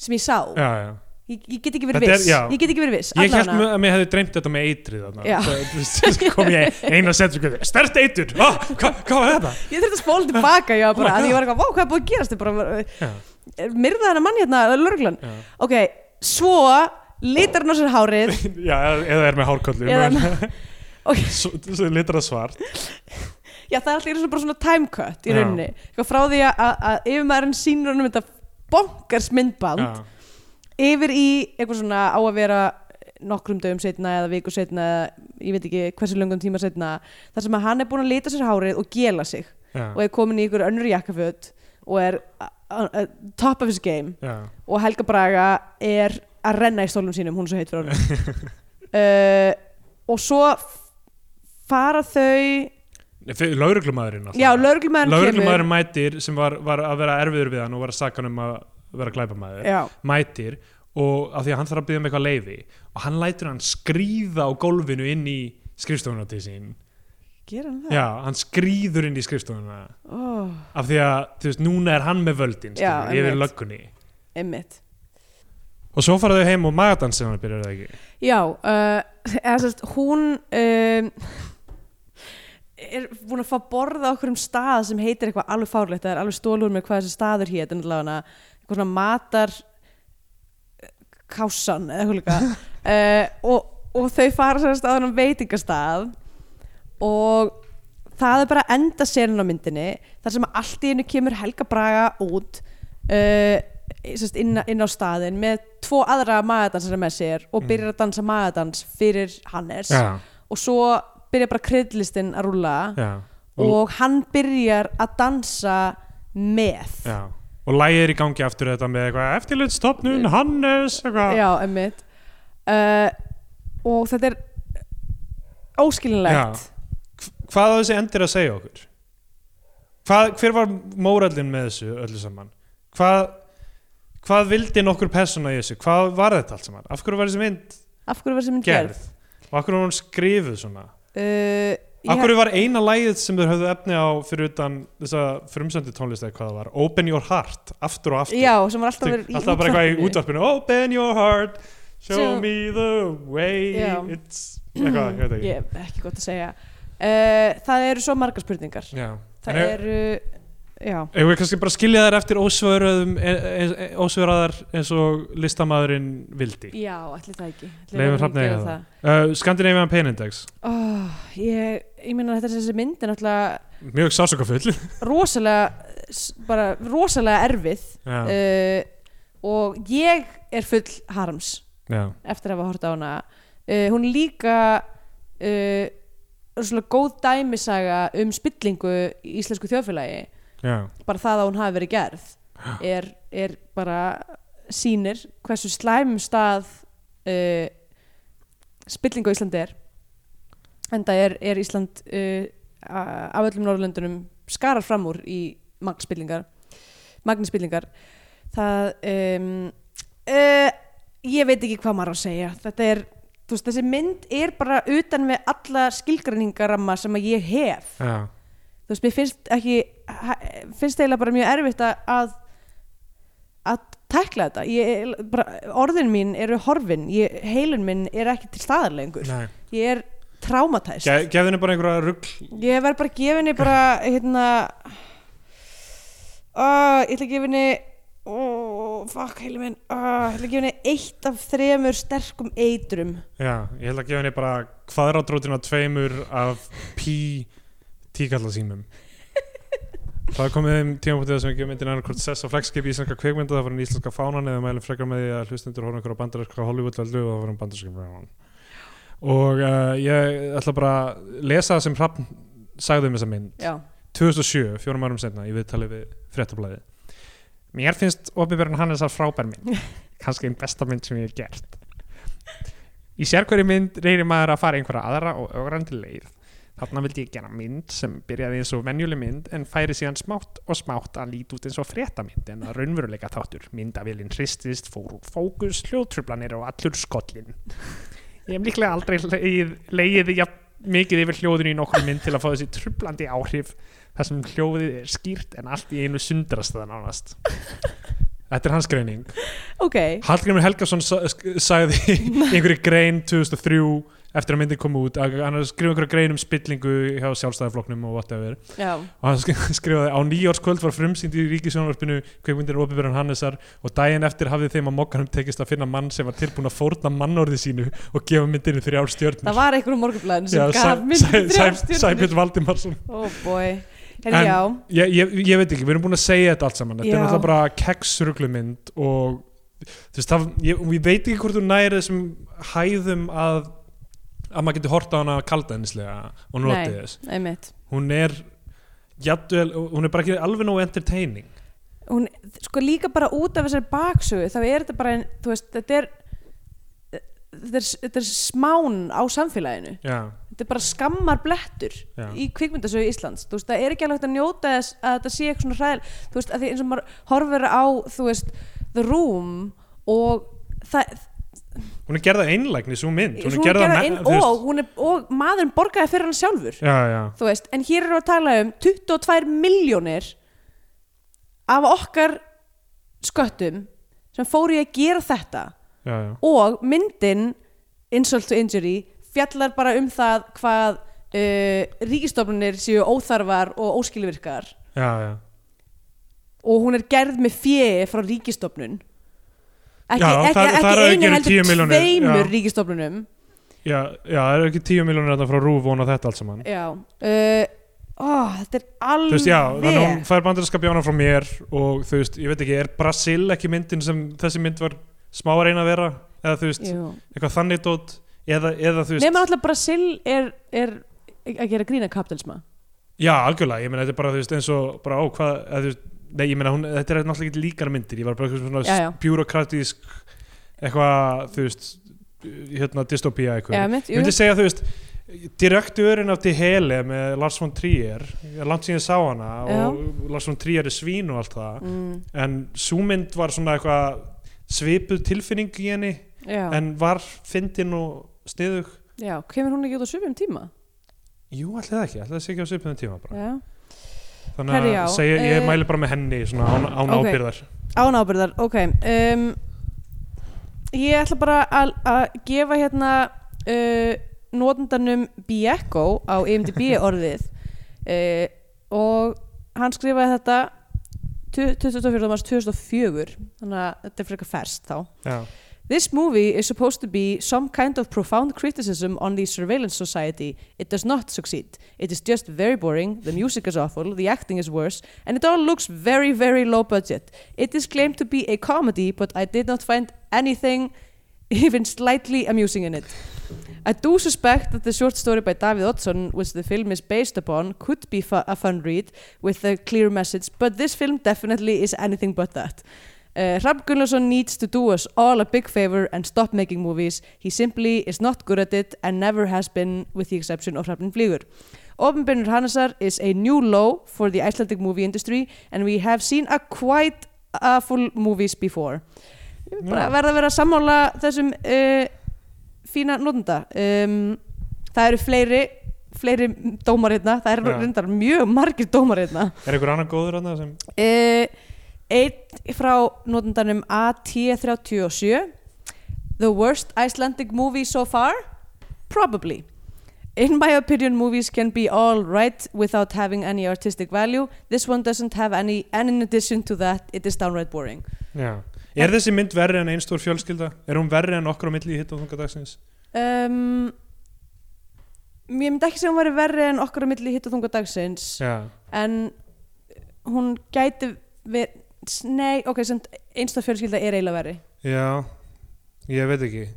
S2: sem ég sá
S3: já, já.
S2: ég, ég get ekki verið
S3: Þetta er-
S2: viss
S3: já.
S2: ég get ekki verið viss
S3: Ég held
S2: allavega.
S3: að mér hefði dreymt þetta með eitrið þarna
S2: Já.
S3: Það- þú veist, kom ég eina setur stert eitur, hvað hva var þetta?
S2: ég þurfti að spóla tilbaka já, bara,
S3: Oh my
S2: að ég var eitthvað, vá, hvað er búið að gerast Ég bara,
S3: Já,
S2: myrða hennar mann hérna, lörglan ok, svo litar hann á sér hárið.
S3: Já eða- er með hárkollu
S2: Eða- ok,
S3: Svo, svo litur það svart.
S2: Já, það er alltaf bara svona time cut í rauninni. Eitthvað frá því að, að, að yfirmaðurinn sýnur hann um þetta bonkars myndband
S3: Já,
S2: yfir í eitthvað svona á að vera nokkrum dögum setna eða viku setna eða ég veit ekki hversu löngum tíma setna þar sem að hann er búin að lita sér hárið og gela sig
S3: já,
S2: og er komin í ykkur önnur jakkaföt og er a- a- top of his game.
S3: Já,
S2: og Helga Braga er að renna í stólum sínum, hún er svo heitt fyrir honum. Uh, og svo fara þau
S3: Lauruglumæðurinn
S2: já, lauruglumæðurinn kemur.
S3: Lauruglumæðurinn mætir sem var, var að vera erfiður við hann og var að saka hann um að vera glæpamæður
S2: já,
S3: mætir. Og af því að hann þarf að byggja um eitthvað leifi og hann lætur hann skríða á gólfinu inn í skrifstofuna
S2: gera hann það?
S3: Já, hann skríður inn í skrifstofuna.
S2: Oh,
S3: af því að, þú veist, núna er hann með völdin skilur, yfir löggunni.
S2: Einmitt.
S3: Og svo fara þau heim og magadansi hann byrjar það ekki?
S2: Já, uh, eða sérst, hún um, er búin að fá borða okkur um stað sem heitir eitthvað alveg fárlegt, það er alveg stólur með hvað þessi staður hétt, en allavega eitthvað svona matar eh, kásan eða eitthvað líka. Uh, og, og þau fara sérst á þennan veitingastað og það er bara enda senin á myndinni þar sem allt í einu kemur Helga Braga út uh, inn, inn á staðin með tvo aðra magadansara með sér og byrjar að dansa magadans fyrir Hannes.
S3: Já,
S2: og svo byrjar bara kryddlistin að rúlla
S3: já,
S2: og hann byrjar að dansa með.
S3: Já. Og lægið er í gangi aftur þetta með eitthvað eftirlitstofnun, Hannes eitthvað.
S2: Já, emmitt uh, og þetta er óskilinlegt
S3: hvað á þessi endir að segja okkur? Hvað, hver var mórallin með þessu öllu saman? Hvað, hvað vildi nokkur persóna í þessu? Hvað var þetta allt saman? Af hverju var þessi mynd
S2: var þessi mynd gerð?
S3: gerð? Og af hverju var hún skrifuð svona?
S2: Uh,
S3: af hverju var eina lægið sem þau höfðu efni á fyrir utan þessa frumsöndi tónlist eða hvað það var? Open Your Heart, aftur og aftur.
S2: Já, sem var alltaf í
S3: alltaf bara eitthvað í
S2: útvarpinu.
S3: Open Your Heart, show
S2: Show-
S3: me the way
S2: Já.
S3: it's eitthvað, ég veit ekki.
S2: Hef ekki gott að segja uh, það eru svo margar spurningar.
S3: Já.
S2: það
S3: En
S2: eru já,
S3: Ef við kannski bara skilja þær eftir e, e, e, ósvöraðar eins og listamæðurinn vildi?
S2: Já, ætli það ekki.
S3: Að uh, Scandinavian Pain Index.
S2: Oh, ég, ég meina þetta er þessi mynd er náttúrulega
S3: mjög sásukafull
S2: rosalega rosalega erfið uh, og ég er full harms
S3: já,
S2: eftir að hafa hort á hana. Uh, hún líka rosalega góð dæmisaga um spillingu í íslensku þjóðfélagi.
S3: Já,
S2: bara það að hún hafi verið gerð er, er bara sýnir hversu slæmum stað uh, spillingu á Íslandi er. En það er, er Ísland uh, af öllum Norrlöndunum skarar fram úr í magnspillingar magnispillingar það um, uh, ég veit ekki hvað maður á að segja. Þetta er, þú veist, þessi mynd er bara utan með alla skilgreiningaramma sem að ég hef.
S3: Já,
S2: þú veist, mér finnst ekki finnst eiginlega bara mjög erfitt að að, tækla þetta. Ég, bara, orðin mín eru horfin. Ég, heilin minn er ekki til staðar lengur.
S3: Nei.
S2: Ég er traumatæst.
S3: Ge, Gefðu henni bara einhverja rugl.
S2: Ég verð bara gefa henni bara hérna uh, ég ætla að gefa henni oh, fuck heilin minn. Uh, ég ætla að gefa henni eitt af þremur sterkum eitrum.
S3: Já, ég held að gefa henni bara kvadratrótina tveimur af pí tíkalla sínum Það komið um tímabútið sem við gefum myndin annarkvort sess á flagskip í íslenska kveikmynda það var en íslenska fánan eða mælum frekar með því að hlustendur horfum ykkur á bandarinska Hollywood-veldu og það var bandarinska fánan. Og uh, ég ætla bara að lesa það sem Hrafn sagði um þessa mynd.
S2: Já,
S3: 2007, fjórum árum senna í viðtali við fréttablaði Mér finnst Opinberinn Hannesar frábær mynd kannski einn besta mynd sem ég hef gert Í sérkværi mynd reynir maður að fara einhverja aðra og ögrandi leið Þarna vildi ég gera mynd sem byrjaði eins og venjuleg mynd en færi síðan smátt og smátt að líti út eins og fréttamynd en að raunveruleika þáttur. Myndavélinn hristist, fór úr fókus, hljóðtrublanir og allur skollin. Ég hef líklega aldrei leið, leiðið jafn mikið yfir hljóðinu í nokkur mynd til að fá þessi trublandi áhrif þar sem hljóðið er skýrt en allt í einu sundrast það nánast. Þetta er hans greining.
S2: ok,
S3: Hallgrimur sk- sagði einhverju grein 2003 eftir að myndin kom út að hann skrifa einhverju grein um spillingu hjá sjálfstæðaflokknum og whatever.
S2: Já,
S3: og hann sk- skrifaði á nýjárskvöld var frumsýnd í ríkisjónvarpinu kveikmyndir opinberðan Hannesar og daginn eftir hafði þeim að mokkanum tekist að finna mann sem var tilbúin að fórna mannorði sínu og gefa myndinu þrjár stjörnur.
S2: Það var einhver um morgunblæðin sem
S3: Já,
S2: gaf
S3: Sæ-
S2: mynd
S3: Sæ-
S2: þrjár
S3: Sæ-
S2: stjörnur.
S3: Sæbjörn Valdimarsson.
S2: Oh boy,
S3: En-
S2: já
S3: ég, ég, ég veit ekki, við erum búin að segja þetta allt saman. Þetta er náttúrulega bara keksruglumynd og þú veist, það, ég, ég veit ekki hvort þú næri þessum hæðum að að maður getur horta á hana kaldaðinslega og notið þess.
S2: einmitt.
S3: Hún er jafnvel, hún er bara ekki alveg nóg entertaining.
S2: Hún, sko líka bara út af þessari baksögu þá er þetta bara, þú veist, þetta er þetta er, þetta er smán á samfélaginu.
S3: Já,
S2: þetta er bara skammar blettur
S3: Já.
S2: í kvikmyndasögu Íslands. Þú veist, það er ekki alveg hægt að njóta þess að þetta sé eitthvað svona hræðil þú veist, að því eins og maður horfir á þú veist, The Room og það,
S3: hún er gerða einlægni svo mynd,
S2: hún
S3: er gerða veist-
S2: og, er, og maðurinn borgaði fyrir hann sjálfur.
S3: Já, já,
S2: veist, en hér við að tala um 22 miljónir af okkar sköttum sem fóru í að gera þetta.
S3: Já, já.
S2: og myndin Insult to Injury fjallar bara um það hvað uh, ríkistofnunir séu óþarfar og óskilvirkar.
S3: Já, já.
S2: og hún er gerð með fjöi frá ríkistofnun ekki,
S3: Já,
S2: ekki,
S3: það-
S2: ekki
S3: það
S2: einu heldur
S3: 10 milljónir,
S2: tveimur ríkistofnunum
S3: já, það eru ekki tíu miljónir þetta frá Rúf og þetta allt saman.
S2: Já uh, ó, þetta er
S3: þú
S2: alveg
S3: veist, já, þannig að hún fær bandarinska bjána frá mér og þú veist, ég veit ekki, er Brasil ekki myndin sem þessi mynd var smá að reyna að vera? Eða þú veist,
S2: Jú.
S3: eitthvað þannig dót eða, eða þú veist,
S2: nema alltaf Brasil er, er að gera grína kapitalisma
S3: já, algjörlega ég meina, þetta er bara, þú veist, eins og bara, ó, hvað eða, þú veist, nei, ég meina, hún, þetta er náttúrulega ekki líkar myndir, ég var bara svona
S2: Já, já.
S3: bjúrokratísk eitthvað, þú veist hérna, dystopía eitthvað.
S2: Já, mitt,
S3: ég myndi segja, þú veist direktörinn af til Hele með Lars von Trier er langt síðan ég sá hana og Lars von Trier er svín og allt það
S2: mm,
S3: en sú mynd var svona eitthvað svipuð tilfinning í henni
S2: já,
S3: en var fyndin og sniðug
S2: já, kemur hún ekki út á svipum tíma
S3: jú, alltaf ekki, alltaf sé ekki á svipuðum tíma bara.
S2: já,
S3: þannig
S2: Herri, já,
S3: að segja, ég
S2: eh,
S3: mæli bara með henni svona án, án
S2: ok.
S3: ábyrðar
S2: án ábyrðar, ok um, ég ætla bara að að gefa hérna uh, notendanum Bieko á IMDb orðið uh, og hann skrifaði þetta 24. mars 2004 þannig að þetta er frekar ferst þá
S3: já,
S2: This movie is supposed to be some kind of profound criticism on the surveillance society. It does not succeed. It is just very boring, the music is awful, the acting is worse, and it all looks very, very low budget. It is claimed to be a comedy, but I did not find anything even slightly amusing in it. I do suspect that the short story by David Oddsson, which the film is based upon, could be fu- a fun read with a clear message, but this film definitely is anything but that. Uh, Hrafn Gunnarsson needs to do us all a big favor and stop making movies. He simply is not good at it and never has been, with the exception of Hrafn Flýgur. Opinbjörnur Hannesar is a new low for the Icelandic movie industry and we have seen a quite a full movies before. Bara verða að vera að sammála þessum uh, fína notenda. Um, það eru fleiri fleiri dómar hérna, það eru reyndar mjög margir dómar hérna
S3: er einhver annar góður annað sem
S2: uh, einn frá notendanum AT37 The worst Icelandic movie so far? Probably. In my opinion, movies can be all right without having any artistic value. This one doesn't have any, and in addition to that, it is downright boring.
S3: já. er þessi mynd verri en einn stór fjölskylda er hún verri en okkur á milli í hitt og þunga dagsins
S2: Um, ég myndi ekki segja hún væri verri en okkar á milli hitt og þunga dagsins,
S3: já,
S2: en hún gæti verið, nei, ok, einstaf fjölskylda er eiginlega verri.
S3: já ég veit ekki.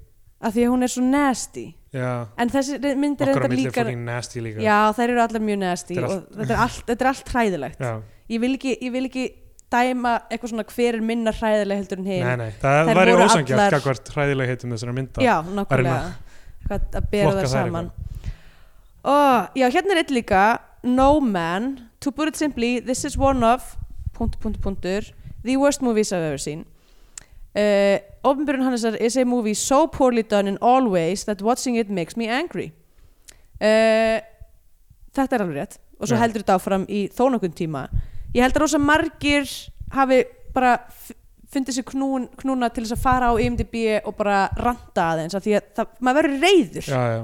S2: Af því að hún er svo nasty.
S3: Já,
S2: en þessi myndir
S3: á
S2: þetta
S3: er
S2: líka. Já þær eru allar mjög nasty
S3: er
S2: og þetta er allt, þetta er allt hræðilegt.
S3: Já.
S2: ég vil, ekki, ég vil ekki dæma eitthvað svona hver er minna hræðileg heldur en hinn
S3: Nei, nei, það
S2: Þær
S3: væri ósangjart
S2: allar-
S3: gagvart hræðilega heitum þessara mynda.
S2: Já, nákvæmlega. Að bera
S3: þær
S2: saman. oh, já, hérna er eitt líka. No Man, to put it simply this is one of, punktur, punktur, punktur. The worst movies I've ever seen. Uh, Opinbjörn Hannesar is a movie so poorly done in all ways that watching it makes me angry. Uh, Þetta er alveg rétt. Og svo
S3: Já.
S2: heldur þetta áfram í þó nokkun tíma. Ég held að rosa margir hafi bara fundið sér knún, knúna til þess að fara á IMDb og bara ranta aðeins af því að það, maður verður reyður
S3: já, já.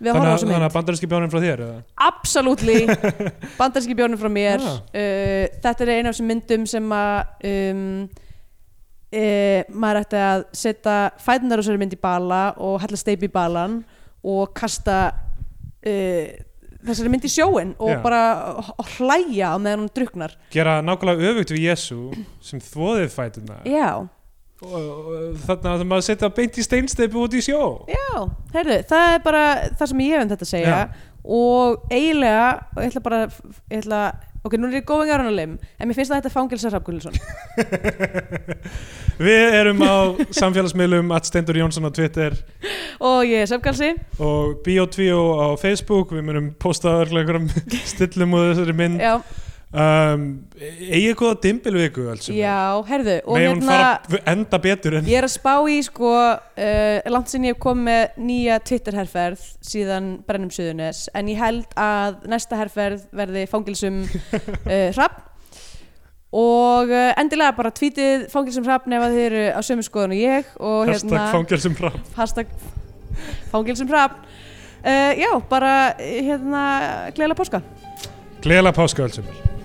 S2: Við að
S3: Þannig
S2: horfa á þessu
S3: þannig
S2: mynd
S3: að bandarinski bjónin frá þér?
S2: Absolutely bandarski bjónum frá mér
S3: Ah.
S2: uh, þetta er eina af þessum myndum sem að um, uh, maður ætti að setja fætunar á þessari mynd í bala og hella steip í balan og kasta uh, þessari mynd í sjóin og
S3: Já.
S2: bara hlæja á meðan hún druknar
S3: Gera nákvæmlega öfugt við Jésu sem þvoðið fætuna
S2: já,
S3: þannig að maður setja beint í steinsteipu út í sjó.
S2: Já, heyrðu það er bara það sem ég hef um þetta að segja.
S3: Já.
S2: og eiginlega og ég ætla bara ég ætla, ok, nú er ég a limb en mér finnst það þetta fangilsa Hrafngullsson
S3: Við erum á samfélagsmiðlum at Stendur Jónsson á Twitter.
S2: Og ég er Söfgalsi
S3: og Biotvíó á Facebook við munum posta örglega einhverjum stillum úr þessari mynd.
S2: Já,
S3: um, Egið góða dimbilviku
S2: já,
S3: hún
S2: hérna
S3: enda betur en
S2: ég er að spá í sko uh, langt sinni ég hef komið með nýja Twitter-herferð síðan Brennum Suðunes en ég held að næsta herferð verði fangilsum uh, hrapp og uh, endilega bara tvítið fangilsum hrapp ef að þið eru á sömu skoðun og ég og
S3: hashtag
S2: hérna
S3: fangelsum frá
S2: hashtag fangilsum hrapp uh, já, bara hérna gleðilega páska.
S3: Gleðilega páska alls